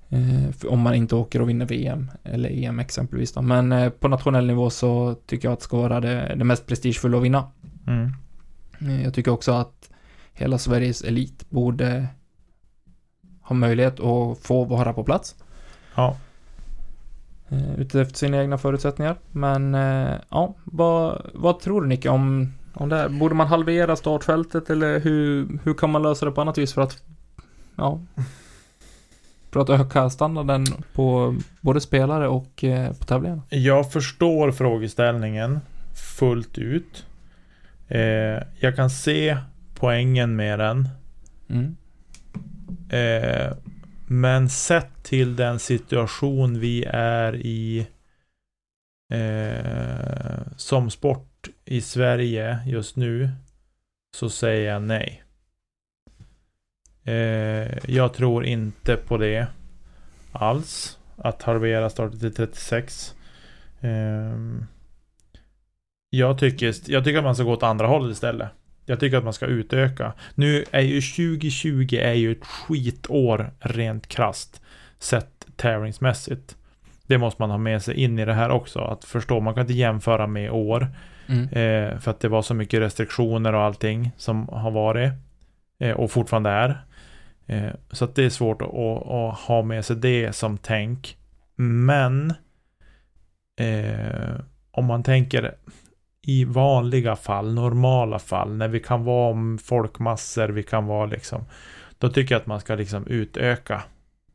Eh, om man inte åker och vinner VM eller EM exempelvis då. Men eh, på nationell nivå så tycker jag att det ska vara det, det mest prestigefulla att vinna. Mm. Eh, Jag tycker också att hela Sveriges elit borde har möjlighet att få vara på plats. Ja. Eh, Utefter sina egna förutsättningar. Men eh, ja, vad, vad tror du Nicke om, om det här? Borde man halvera startfältet eller hur, hur kan man lösa det på annat vis för att ja, för att öka standarden på både spelare och på tävlingarna? Jag förstår frågeställningen fullt ut. Eh, jag kan se poängen med den. Mm. Eh, men sett till den situation vi är i eh, som sport i Sverige just nu så säger jag nej. Eh, jag tror inte på det alls. Att halvera starten till 36. Jag, tycker, jag tycker att man ska gå åt andra hållet istället. Jag tycker att man ska utöka. Nu är ju 2020 är ju ett skitår rent krast sett tävlingsmässigt. Det måste man ha med sig in i det här också. Att förstå, man kan inte jämföra med år. Mm. Eh, för att det var så mycket restriktioner och allting som har varit. Eh, och fortfarande är. Eh, så att det är svårt att, att, att, ha med sig det som tänk. Men eh, om man tänker i vanliga fall, normala fall, när vi kan vara om folkmassor, vi kan vara liksom, då tycker jag att man ska liksom utöka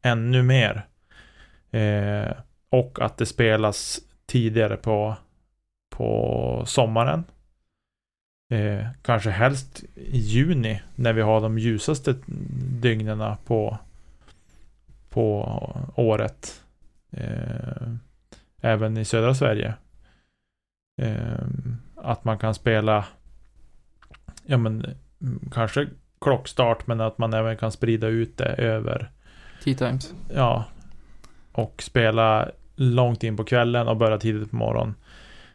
ännu mer. Eh, och att det spelas tidigare på, på sommaren. Eh, kanske helst i juni när vi har de ljusaste dygnen på, på året. Eh, även i södra Sverige. Eh, att man kan spela ja men kanske klockstart men att man även kan sprida ut det över Tea times. ja och spela långt in på kvällen och börja tidigt på morgonen.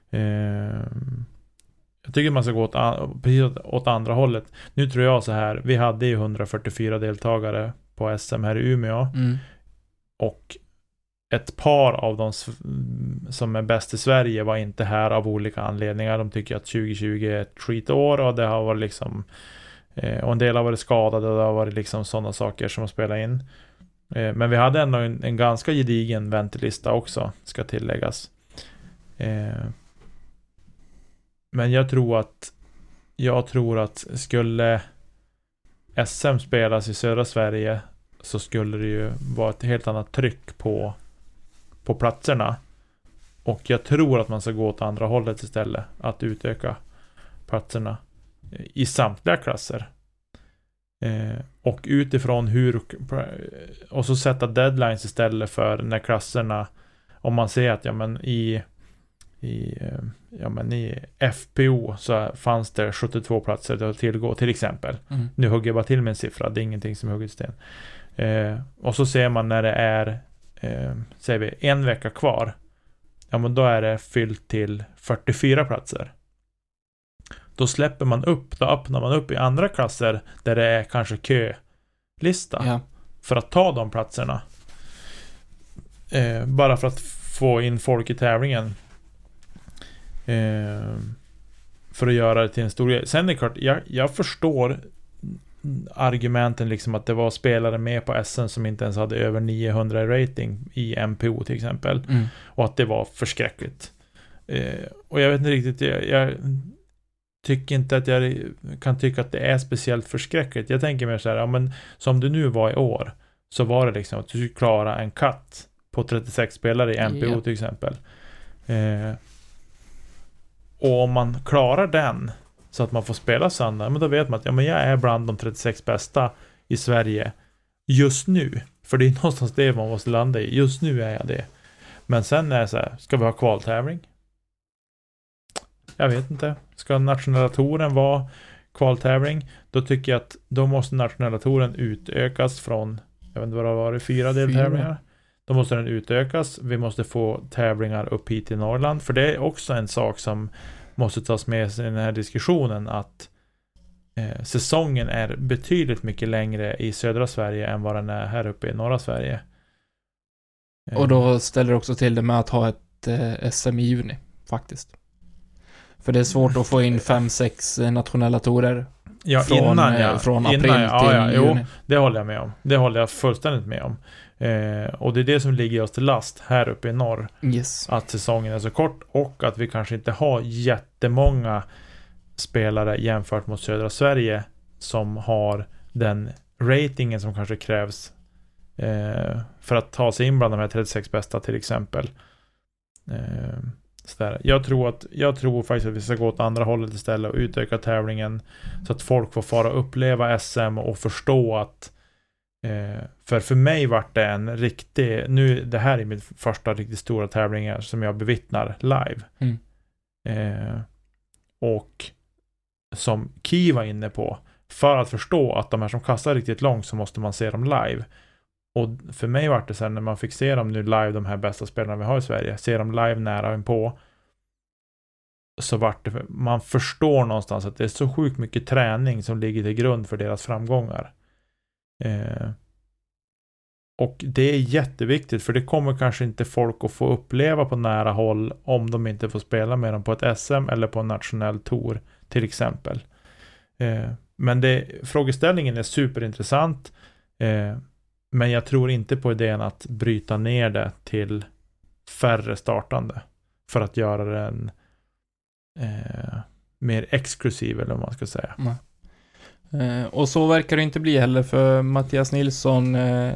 Eh, jag tycker man ska gå åt, an- precis åt andra hållet. Nu tror jag så här, vi hade ju 144 deltagare på SM här i Umeå Mm. och ett par av de som är bäst i Sverige var inte här av olika anledningar. De tycker att 2020 är ett skitår och det har varit liksom eh, och en del har varit skadade och det har varit liksom sådana saker som har spelat in. Eh, men vi hade ändå en, en ganska gedigen väntelista också, ska tilläggas. Eh, men jag tror att jag tror att skulle SM spelas i södra Sverige så skulle det ju vara ett helt annat tryck på, på platserna. Och jag tror att man ska gå åt andra hållet istället. Att utöka platserna i samtliga klasser. Eh, och utifrån hur... Och så sätta deadlines istället för när klasserna... Om man ser att ja men i... I, eh, ja, men i FPO så fanns det 72 platser att tillgå till exempel. Mm. Nu hugger jag bara till med en siffra, det är ingenting som är hugget i sten. Eh, och så ser man när det är, eh, säger vi, en vecka kvar. Ja men då är det fyllt till 44 platser. Då släpper man upp, då öppnar man upp i andra klasser där det är kanske kölista Ja. för att ta de platserna. Eh, bara för att få in folk i tävlingen. Eh, för att göra det till en stor grej. Sen är det klart, jag, jag förstår argumenten liksom att det var spelare med på SM som inte ens hade över 900 i rating i MPO till exempel. Mm. Och att det var förskräckligt. Eh, och jag vet inte riktigt, jag, jag tycker inte att jag kan tycka att det är speciellt förskräckligt. Jag tänker mer så här, ja men som det nu var i år, så var det liksom att du skulle klara en katt på 36 spelare i MPO Ja. till exempel. Eh, och om man klarar den, så att man får spela söndag, men då vet man att ja, men jag är bland de 36 bästa i Sverige just nu. För det är (laughs) någonstans det man måste landa i. Just nu är jag det. Men sen är det så här, ska vi ha kvaltävling? Jag vet inte. Ska nationella touren vara kvaltävling? Då tycker jag att då måste nationella touren utökas från, jag vet inte vad det har varit, fyra deltävlingar. Då måste den utökas. Vi måste få tävlingar upp hit till Norrland. För det är också en sak som måste tas med sig i den här diskussionen att eh, säsongen är betydligt mycket längre i södra Sverige än vad den är här uppe i norra Sverige. Eh, Och då ställer det också till det med att ha ett eh, SM i juni, faktiskt. För det är svårt att få in fem, sex eh, nationella torer Ja, från, innan eh, ja. från april innan, ja, till ja, jo, juni. det håller jag med om. Det håller jag fullständigt med om. Eh, och det är det som ligger oss till last här uppe i norr. Yes. Att säsongen är så kort och att vi kanske inte har jättemånga spelare jämfört mot södra Sverige som har den ratingen som kanske krävs eh, för att ta sig in bland de här 36 bästa till exempel. Eh, sådär. Jag, tror att, jag tror faktiskt att vi ska gå åt andra hållet istället och utöka tävlingen så att folk får fara och uppleva SM och förstå att eh, för för mig vart det en riktig, nu det här är min första riktigt stora tävlingar som jag bevittnar live. Mm. Eh, och som Ki var inne på, för att förstå att de här som kastar riktigt långt så måste man se dem live. Och för mig var det sen när man fick se dem nu live, de här bästa spelarna vi har i Sverige, se dem live nära inpå. Så vart det, man förstår någonstans att det är så sjukt mycket träning som ligger till grund för deras framgångar. Eh, och det är jätteviktigt för det kommer kanske inte folk att få uppleva på nära håll om de inte får spela med dem på ett SM eller på en nationell tour till exempel. Eh, men det, frågeställningen är superintressant. Eh, men jag tror inte på idén att bryta ner det till färre startande. För att göra den eh, mer exklusiv eller vad man ska säga. Eh, och så verkar det inte bli heller för Mattias Nilsson eh,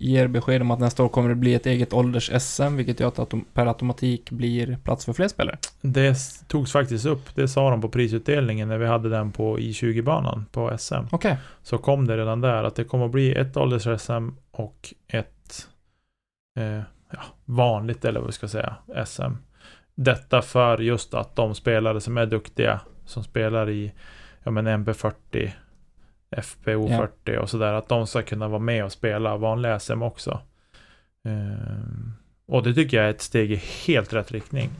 ger besked om att nästa år kommer det bli ett eget ålders-SM, vilket gör att autom- per automatik blir plats för fler spelare. Det togs faktiskt upp. Det sa de på prisutdelningen när vi hade den på I20-banan på SM. Okej. Så kom det redan där att det kommer att bli ett ålders-SM och ett eh, ja, vanligt eller vad vi ska säga SM. Detta för just att de spelare som är duktiga som spelar i ja, men MP40 FPO 40 och sådär att de ska kunna vara med och spela vanliga SM också. Ehm, och det tycker jag är ett steg i helt rätt riktning.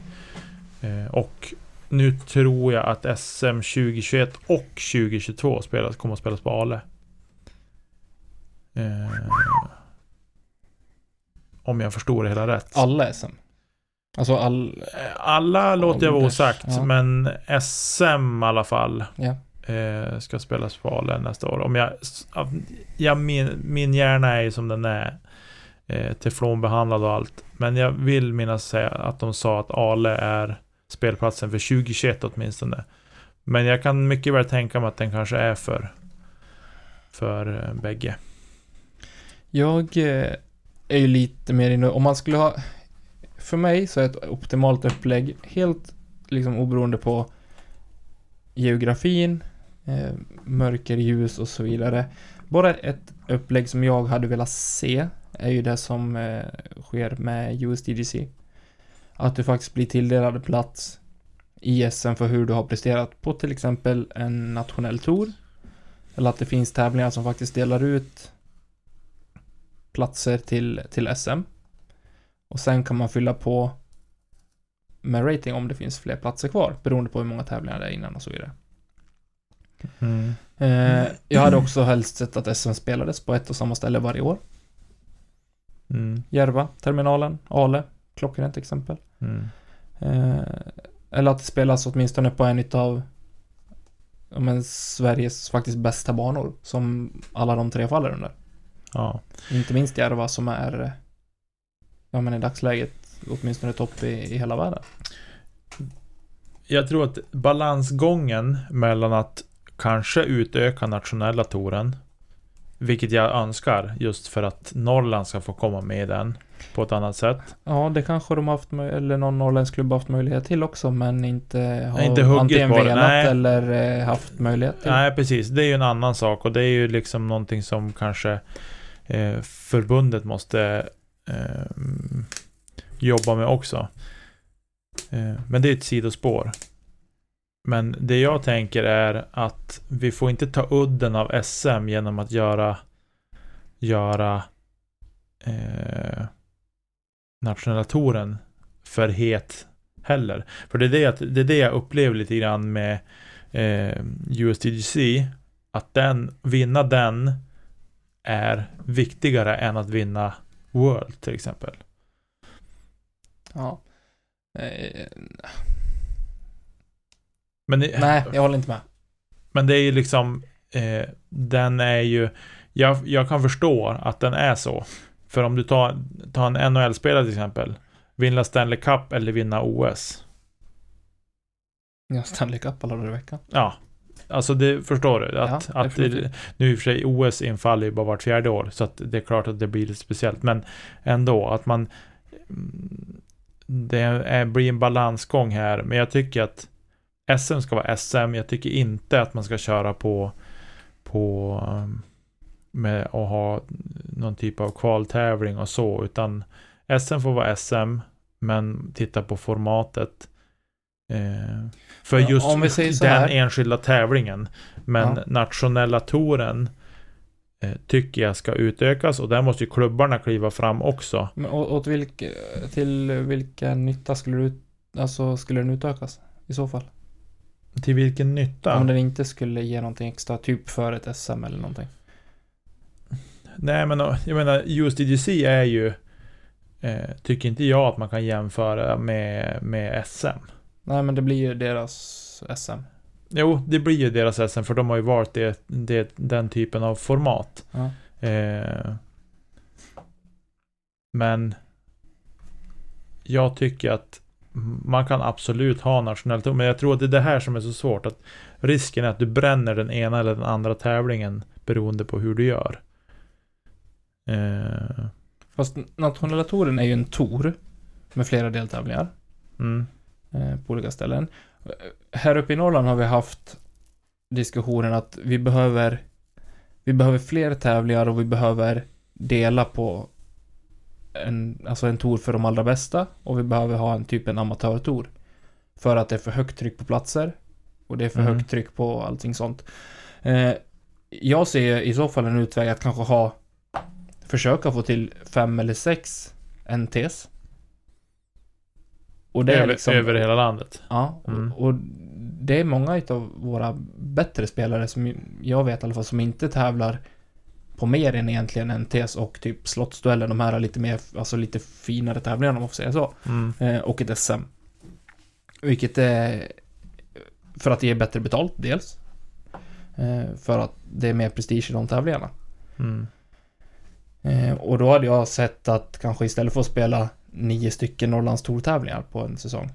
Eh, och nu tror jag att SM 2021 och 2022 spelas, kommer att spelas på Ale. Eh, om jag förstår det hela rätt. Alla SM. Alltså all... Eh, Alla låter jag vara osagt, ja. men SM i alla fall Ja eh, ska spelas på Ale nästa år. Om jag, ja, min, min hjärna är ju som den är. Eh, teflonbehandlad och allt. Men jag vill minnas säga att de sa att Ale är spelplatsen för 2021 åtminstone. Men jag kan mycket väl tänka mig att den kanske är för för eh, bägge. Jag eh, är ju lite mer inne, om man skulle ha... För mig så är ett optimalt upplägg helt liksom oberoende på geografin, eh, mörker, ljus och så vidare. Bara ett upplägg som jag hade velat se är ju det som eh, sker med USDGC. Att du faktiskt blir tilldelad plats i SM för hur du har presterat på till exempel en nationell tour. Eller att det finns tävlingar som faktiskt delar ut platser till, till SM. Och sen kan man fylla på med rating om det finns fler platser kvar, beroende på hur många tävlingar det är innan och så vidare. Mm. Eh, jag hade också helst sett att SM spelades på ett och samma ställe varje år. Mm. Järva, Terminalen, Ale, klockrent exempel. Mm. Eh, eller att det spelas åtminstone på en utav men, Sveriges faktiskt bästa banor, som alla de tre faller under. Ja. Inte minst Järva som är, ja men i dagsläget, åtminstone topp i, i hela världen. Jag tror att balansgången mellan att kanske utöka nationella touren Vilket jag önskar just för att Norrland ska få komma med i den på ett annat sätt. Ja, det kanske de har haft, eller någon norrländsk klubb haft möjlighet till också, men inte har Inte antingen på velat nej. eller eh, haft möjlighet till. Nej, precis. Det är ju en annan sak och det är ju liksom någonting som kanske eh, förbundet måste eh, jobba med också. Eh, men det är ett sidospår. Men det jag tänker är att vi får inte ta udden av SM genom att göra göra eh, nationella touren för het heller. För det är det, det är det jag upplever lite grann med eh, USDGC. Att den, vinna den är viktigare än att vinna World till exempel. Ja. Eh, men nej, jag håller inte med. Men det är ju liksom, eh, den är ju, jag, jag kan förstå att den är så. För om du tar, tar en NHL-spelare till exempel, vinna Stanley Cup eller vinna OS. Ja, Stanley Cup alla dagar i veckan. Ja, alltså det förstår du. Att, Ja, att det, nu i och för sig OS infaller ju bara vart fjärde år, så att det är klart att det blir lite speciellt. Men ändå, att man... mm, Det är, blir en balansgång här, men jag tycker att SM ska vara SM. Jag tycker inte att man ska köra på, på um, med att ha någon typ av kvaltävling och så, utan SM får vara SM, men titta på formatet. Eh, för just om vi säger den enskilda tävlingen. Men Ja. nationella touren eh, tycker jag ska utökas och där måste ju klubbarna kliva fram också. Men åt vilka, till vilken nytta skulle du, alltså skulle den utökas? I så fall? Till vilken nytta? Om den inte skulle ge någonting extra, typ för ett SM eller någonting. Nej men eh, jag menar USDGC är ju eh, Tycker inte jag att man kan jämföra med, med SM. Nej, men det blir ju deras SM. Jo, det blir ju deras SM för de har ju valt det, det, den typen av format. Ja. Eh, men jag tycker att man kan absolut ha nationellt men jag tror att det är det här som är så svårt. att Risken är att du bränner den ena eller den andra tävlingen beroende på hur du gör. Eh, Fast nationella touren är ju en tour med flera deltävlingar mm, eh, på olika ställen. Här uppe i Norrland har vi haft diskussionen att vi behöver vi behöver fler tävlingar och vi behöver dela på en, alltså en tour för de allra bästa och vi behöver ha en typ en amatörtour. För att det är för högt tryck på platser och det är för Mm. högt tryck på allting sånt. Eh, jag ser i så fall en utväg att kanske ha försöka få till fem eller sex NTs. Och det är över, liksom... över hela landet. Ja, Mm. och, och det är många utav våra bättre spelare som jag vet i alla fall som inte tävlar på mer än egentligen NTs och typ slottsduellen, de här lite mer, alltså lite finare tävlingarna om man får säga så. Mm. Eh, och ett SM. Vilket är för att det ger bättre betalt, dels. Eh, för att det är mer prestige i de tävlingarna. Mm. Eh, och då hade jag sett att kanske istället för att spela nio stycken Norrlands tävlingar på en säsong.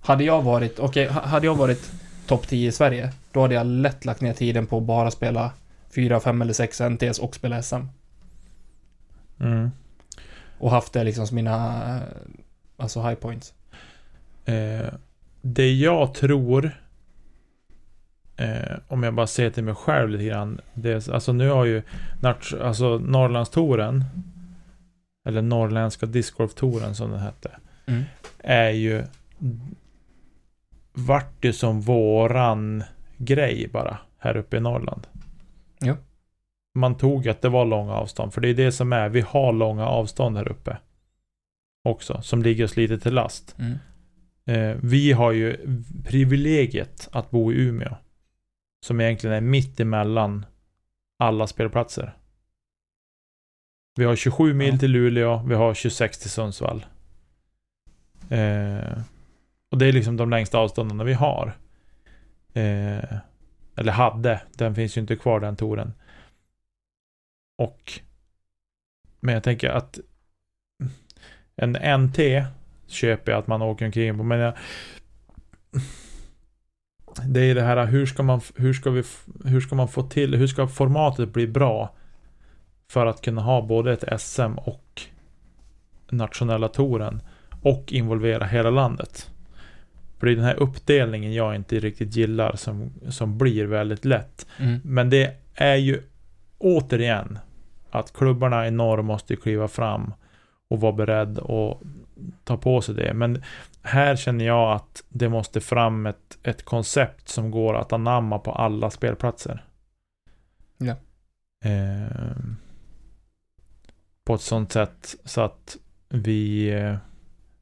Hade jag varit, okej, ha- hade jag varit topp 10 i Sverige, då hade jag lätt lagt ner tiden på att bara spela 4, 5 eller 6 NTs och spela SM. Mm. Och haft det liksom som mina, eh, alltså high points. Eh, det jag tror eh, om jag bara ser till mig själv lite grann. Det alltså nu har ju alltså Norrlandstouren eller Norrländska discgolftouren som den hette. Mm. Är ju vart ju som våran grej bara här uppe i Norrland. Ja. Man tog att det var långa avstånd. För det är det som är. Vi har långa avstånd här uppe. Också. Som ligger oss lite till last. Mm. Eh, vi har ju privilegiet att bo i Umeå. Som egentligen är mitt emellan alla spelplatser. Vi har 27 mil Ja. till Luleå, vi har 26 till Sundsvall. Eh, och det är liksom de längsta avstånden vi har. Eh, eller hade, den finns ju inte kvar den touren. Och Men jag tänker att en NT köper jag att man åker omkring på, men jag, det är det här, hur ska man, hur ska vi, hur ska man få till, hur ska formatet bli bra för att kunna ha både ett SM och nationella touren och involvera hela landet. För det är den här uppdelningen jag inte riktigt gillar som, som blir väldigt lätt. Mm. Men det är ju återigen att klubbarna i norr måste kliva fram och vara beredd och ta på sig det. Men här känner jag att det måste fram ett, ett koncept som går att anamma på alla spelplatser. Ja. Eh, på ett sånt sätt så att vi eh,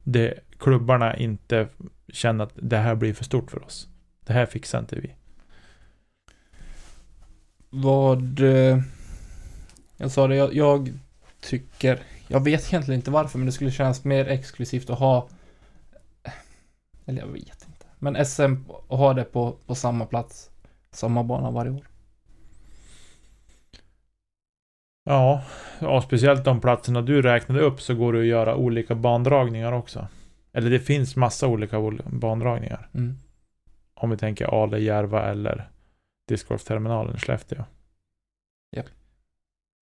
det, klubbarna inte känner att det här blir för stort för oss. Det här fixar inte vi. Vad... eh, Jag sa det, jag, jag tycker... Jag vet egentligen inte varför, men det skulle kännas mer exklusivt att ha... Eller jag vet inte. Men SM och ha det på, på samma plats, samma bana varje år. Ja, ja, speciellt de platserna du räknade upp så går det att göra olika bandragningar också. Eller det finns massa olika ol- bandragningar. Mm. Om vi tänker Ale, Järva eller discgolfterminalen i Skellefteå. Japp.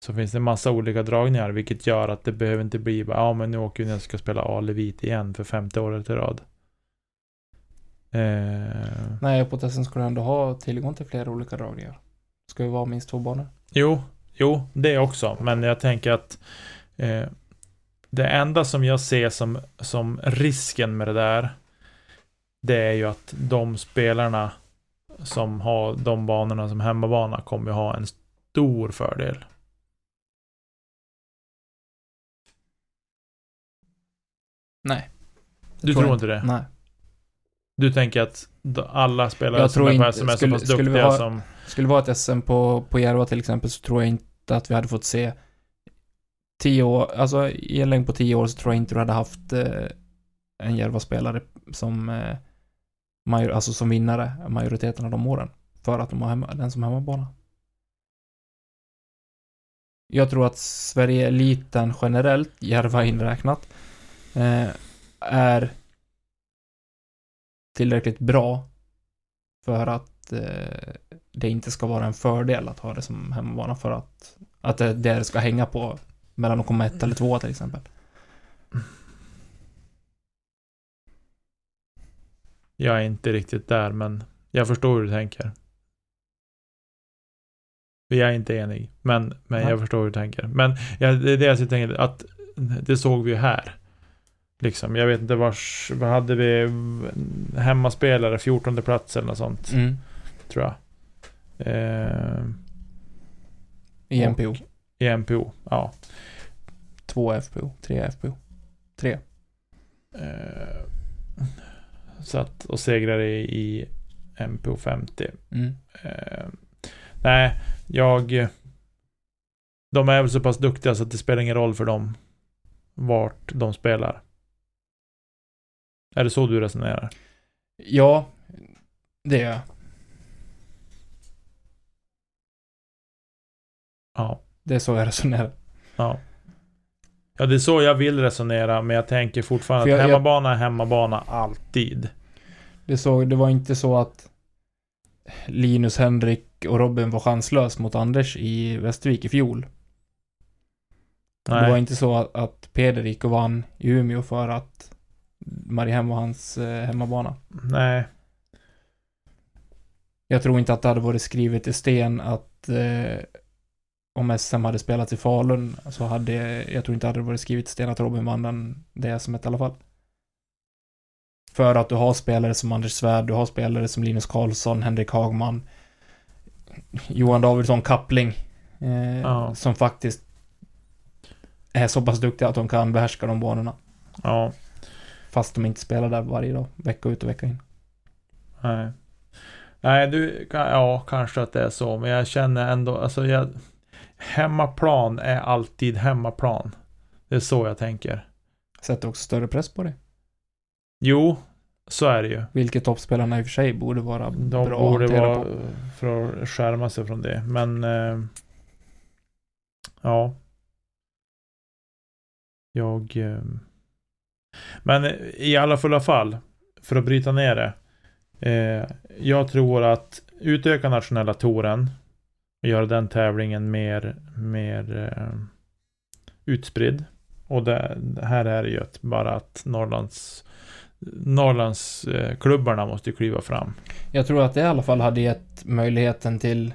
Så finns det massa olika dragningar vilket gör att det behöver inte bli bara, ja men nu åker vi ner och ska spela Ale vit igen för femte året i rad. Eh, Nej, på testen ska du ändå ha tillgång till flera olika dragningar. Ska ju vara minst två banor. jo, jo, det också. Men jag tänker att eh, det enda som jag ser som, som risken med det där det är ju att de spelarna som har de banorna som hemmabana kommer ju ha en stor fördel. Nej. Du Tror tror inte det? Nej. Du tänker att alla spelare som är, inte- som är så skulle- pass skulle vi duktiga ha- som... Skulle det vara ett SM på, på Järva till exempel så tror jag inte att vi hade fått se tio år, alltså i en längd på tio år så tror jag inte du hade haft eh, en Järva-spelare som eh, major, alltså som vinnare majoriteten av de åren. För att de har hemma, den som hemmabana. Jag tror att Sverige-eliten generellt, Järva inräknat, eh, är tillräckligt bra för att eh, det inte ska vara en fördel att ha det som hemmabana för att, att det, det ska hänga på mellan att komma ett eller två till exempel. Jag är inte riktigt där, men jag förstår hur du tänker. Vi är inte enig, men, men Nej. jag förstår hur du tänker. Men ja, det är det jag tänker, att det såg vi ju här. Liksom, jag vet inte vars, vad hade vi? Hemmaspelare, 14 plats eller något sånt, Mm. tror jag. Eh, I NPO. I MPO, ja. Två FPO. Tre FPO. Tre. Eh, så att, och segrare i, i MPO 50. Mm. Eh, nej, jag... De är väl så pass duktiga så att det spelar ingen roll för dem vart de spelar. Är det så du resonerar? Ja, det gör jag. Ja. Det är så jag resonerar. Ja. Ja, det är så jag vill resonera, men jag tänker fortfarande jag- att jag- hemmabana är hemmabana alltid. Det, så, det var inte så att Linus, Henrik och Robin var chanslös mot Anders i Västervik i fjol. Det var Nej, inte så att, att Peder gick och vann i Umeå för att Mariehem var hans eh, hemmabana. nej, Jag tror inte att det hade varit skrivet i sten att eh, om SM hade spelats i Falun så hade, jag tror inte det hade varit skrivet i sten att Robin vann den, det SMet i alla fall. För att du har spelare som Anders Svärd, du har spelare som Linus Karlsson, Henrik Hagman, Johan Davidsson, Kappling, eh, Ja. som faktiskt är så pass duktiga att de kan behärska de banorna. ja, Fast de inte spelar där varje dag, vecka ut och vecka in. nej. Nej, du, ja, kanske att det är så, men jag känner ändå, alltså jag... Hemmaplan är alltid hemmaplan. Det är så jag tänker. Sätter också större press på dig. Jo, så är det ju. Vilket toppspelarna i och för sig borde vara De bra att borde vara på. för att skärma sig från det. Men... Eh, ja. Jag... Eh, men i alla fulla fall, för att bryta ner det. Eh, jag tror att utöka nationella touren och göra den tävlingen mer, mer eh, utspridd. Och det, det här är ju att bara att Norrlands Norrlands eh, klubbarna måste kliva fram. Jag tror att det i alla fall hade gett möjligheten till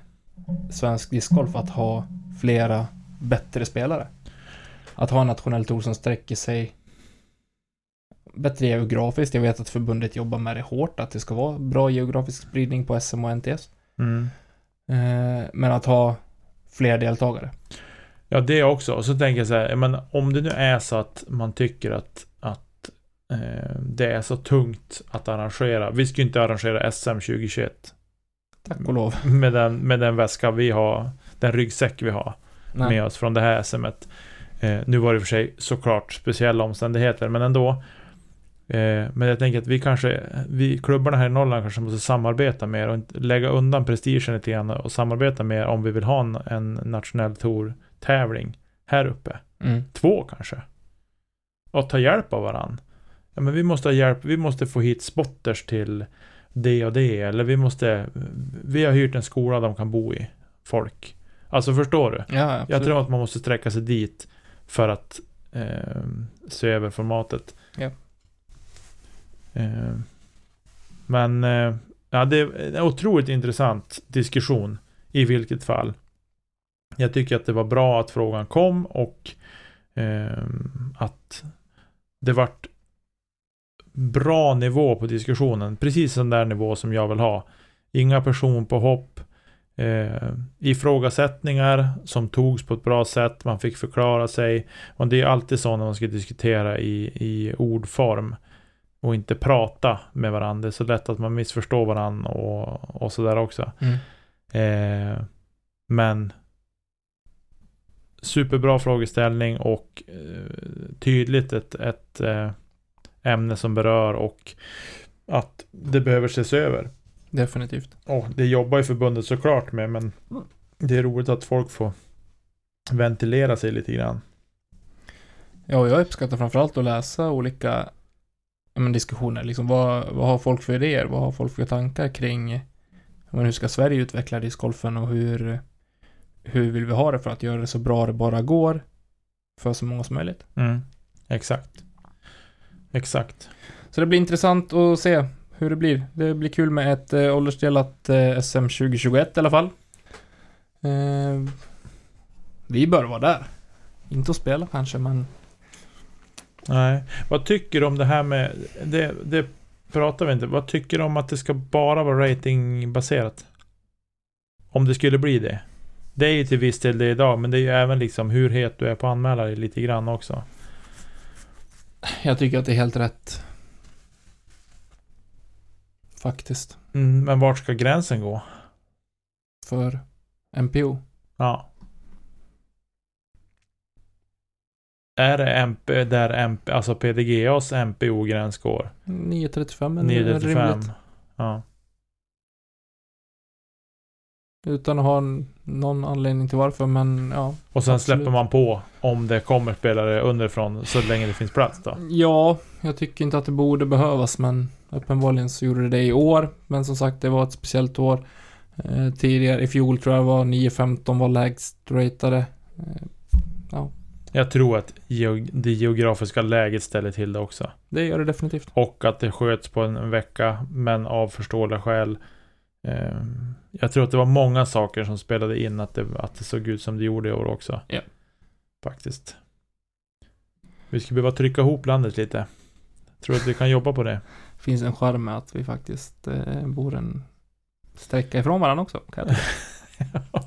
svensk discgolf att ha flera bättre spelare. Att ha en nationell tour som sträcker sig bättre geografiskt. Jag vet att förbundet jobbar med det hårt, att det ska vara bra geografisk spridning på SM och NTS. Mm. Eh, men att ha fler deltagare. Ja, det också. Och så tänker jag så här, men om det nu är så att man tycker att, att eh, det är så tungt att arrangera. Vi ska ju inte arrangera SM 2021 Tack och lov. med den, med den väska vi har, den ryggsäck vi har Nej. med oss från det här SMet. Eh, nu var det i och för sig såklart speciella omständigheter, men ändå. Eh, men jag tänker att vi kanske, vi klubbarna här i Norrland kanske måste samarbeta mer och lägga undan prestigen lite grann och samarbeta mer om vi vill ha en, en nationell tour-tävling här uppe. Mm. Två kanske. Och ta hjälp av varann. Ja men vi måste ha hjälp, vi måste få hit spotters till det och det. Eller vi måste, vi har hyrt en skola de kan bo i. Folk. Alltså förstår du? Ja, absolut. Jag tror att man måste sträcka sig dit för att eh, se över formatet. Ja. Eh, men eh, ja, det är en otroligt intressant diskussion i vilket fall. Jag tycker att det var bra att frågan kom och eh, att det vart bra nivå på diskussionen. Precis den där nivå som jag vill ha. Inga personpåhopp. Eh, ifrågasättningar som togs på ett bra sätt. Man fick förklara sig. Och det är alltid så när man ska diskutera i, i ordform. Och inte prata med varandra. Det är så lätt att man missförstår varandra och, och sådär också. Mm. Eh, men superbra frågeställning och eh, tydligt ett, ett eh, ämne som berör och att det behöver ses över. Definitivt. Och det jobbar ju förbundet såklart med men det är roligt att folk får ventilera sig lite grann. Ja, jag uppskattar framförallt att läsa olika men, diskussioner. Liksom, vad, vad har folk för idéer? Vad har folk för tankar kring men, hur ska Sverige utveckla discgolfen och hur, hur vill vi ha det för att göra det så bra det bara går för så många som möjligt? Mm. Exakt. Exakt. Så det blir intressant att se hur det blir. Det blir kul med ett eh, åldersdelat eh, SM 2021 i alla fall. Eh, vi bör vara där. Inte att spela kanske, men Nej. Vad tycker du om det här med, det, det pratar vi inte, vad tycker du om att det ska bara vara ratingbaserat? Om det skulle bli det. Det är ju till viss del det idag, men det är ju även liksom hur het du är på anmälare lite grann också. jag tycker att det är helt rätt. Faktiskt. Mm, men vart ska gränsen gå? För MPO. Ja. Är det MP, där MP, alltså PDGAs MPO-gräns går? 9.35 är 935. rimligt. Ja. Utan att ha någon anledning till varför, men ja. Och sen Absolut. släpper man på om det kommer spelare underifrån så länge det finns plats då. Ja, jag tycker inte att det borde behövas, men uppenbarligen så gjorde det det i år. Men som sagt, det var ett speciellt år. Eh, tidigare, i fjol tror jag var 9.15 var lägst ratade. Eh, Jag tror att det geografiska läget ställer till det också. det gör det definitivt. Och att det sköts på en vecka, men av förståeliga skäl. Eh, jag tror att det var många saker som spelade in att det, att det såg ut som det gjorde i år också. Ja. Faktiskt. Vi skulle behöva trycka ihop landet lite. Tror att vi kan jobba på det. (laughs) Finns en charm med att vi faktiskt eh, bor en sträcka ifrån varandra också. Kan jag (laughs)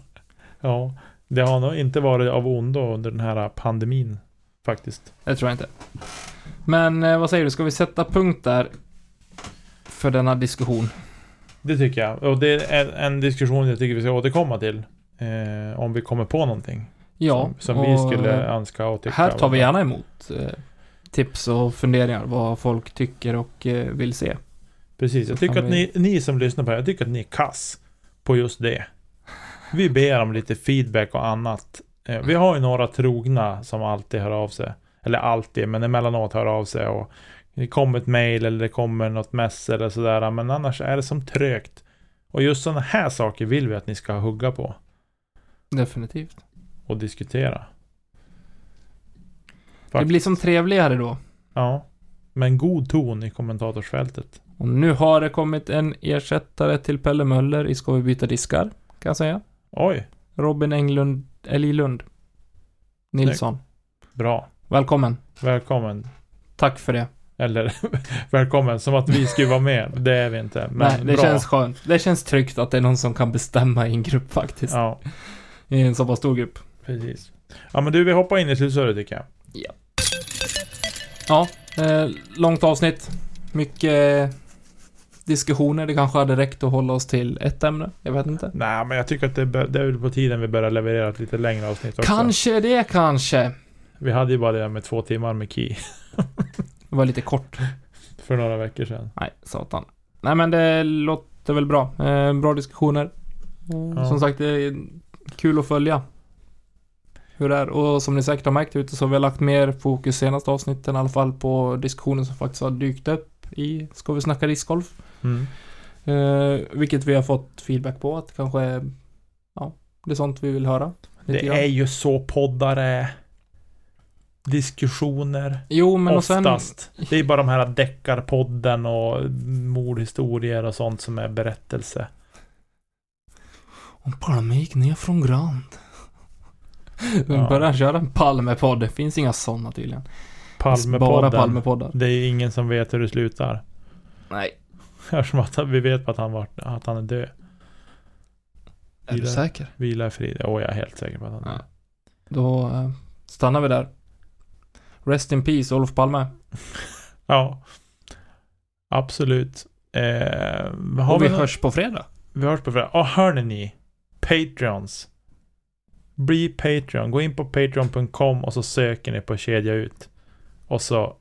ja, det har nog inte varit av ondo under den här pandemin. Faktiskt. Det tror jag inte. Men eh, vad säger du, ska vi sätta punkt där? För denna diskussion. Det tycker jag. Och det är en diskussion jag tycker vi ska återkomma till. Eh, om vi kommer på någonting. Ja, som som vi skulle önska och tycka. Här tar vi gärna emot eh, tips och funderingar, vad folk tycker och eh, vill se. Precis, jag tycker att ni, ni som lyssnar på det här, jag tycker att ni är kass på just det. Vi ber om lite feedback och annat. Eh, Vi har ju några trogna som alltid hör av sig. Eller alltid, men emellanåt hör av sig och det kommer ett mail eller det kommer något mess eller sådär. Men annars är det som trögt. Och just sådana här saker vill vi att ni ska hugga på Definitivt. och diskutera. Det blir som trevligare då. Ja. Men god ton i kommentatorsfältet. Och nu har det kommit en ersättare till Pelle Möller i Ska vi byta diskar? Kan jag säga. Oj, Robin Englund, Elilund. Nilsson. bra. Välkommen. Välkommen. Tack för det. Eller (laughs) välkommen, som att vi skulle vara med. Det är vi inte. Men Nej, det bra. känns skönt. Det känns tryggt att det är någon som kan bestämma i en grupp faktiskt. Ja, I en så pass stor grupp. precis. Ja, men du, vi hoppar in i slutsurret tycker jag. Ja, eh, långt avsnitt. Mycket diskussioner. Det kanske hade räckt att hålla oss till ett ämne. Jag vet inte. Nej, men jag tycker att det, det är på tiden vi börjar leverera ett lite längre avsnitt också. Kanske det, kanske. Vi hade ju bara det där med två timmar med Key. Det var lite kort. (laughs) för några veckor sedan. Nej, satan. Nej men det låter väl bra. Eh, bra diskussioner. Eh, Ja. Som sagt, det är kul att följa. Hur det är. Och som ni säkert har märkt ute så har vi lagt mer fokus senaste avsnitten i alla fall på diskussionen som faktiskt har dykt upp i Ska vi snacka discgolf? Mm. Eh, vilket vi har fått feedback på att kanske är, ja, det är sånt vi vill höra. Det grann. är ju så poddar är. Diskussioner. Jo, men och sen, Oftast. Det är bara de här deckarpodden och mordhistorier och sånt som är berättelse. Om Palme gick ner från Grand. De Ja. börjar köra en Palmepodd. Det finns inga sådana tydligen. Bara Palmepodden. Palmepoddar. Det är ingen som vet hur det slutar. Nej. Eftersom att vi vet att han, var, att han är död. Är du Vidare. säker? Vila i frid. Åh, jag är helt säker på att han är Ja. död. Då eh, stannar vi där. Rest in peace, Olof Palme. (laughs) Ja. Absolut. Eh, har Och vi nå- hörs på fredag. Vi hörs på fredag. Och hörni ni. Patreons. Bli Patreon. Gå in på patreon.com och så söker ni på kedja ut. Och så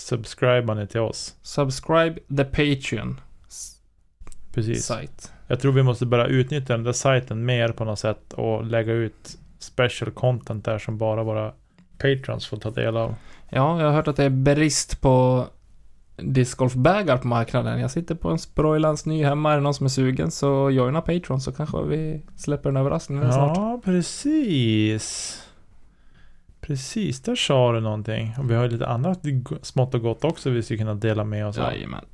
subscribar ni till oss. Subscribe the Patreon Precis. site. Jag tror vi måste börja utnyttja den där sajten mer på något sätt och lägga ut special content där som bara våra patrons får ta del av. Ja, jag har hört att det är brist på discgolfbägar på marknaden. Jag sitter på en Sproilans ny hemma. Är det någon som är sugen så joina Patreon så kanske vi släpper en överraskning där snart. Ja, precis. Precis, där sa du någonting. Och vi har ju lite annat smått och gott också vi ska kunna dela med oss av. Jajamän.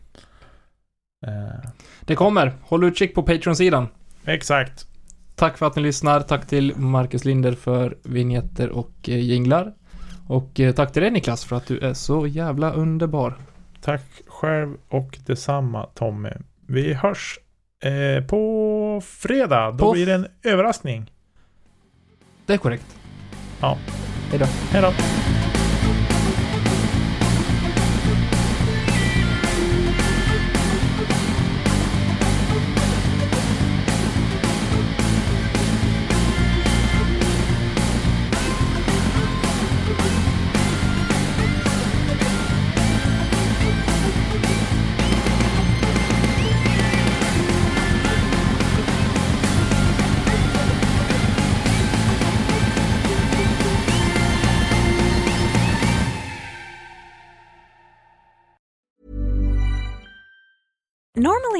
Eh, Det kommer. Håll utkik på Patreon-sidan. exakt. Tack för att ni lyssnar. Tack till Marcus Linder för vignetter och eh, jinglar. Och eh, tack till dig Niklas för att du är så jävla underbar. Tack själv och detsamma Tommy. Vi hörs eh, på fredag. Då På blir det en överraskning. Det är korrekt. Ja. Hejdå. Hej då.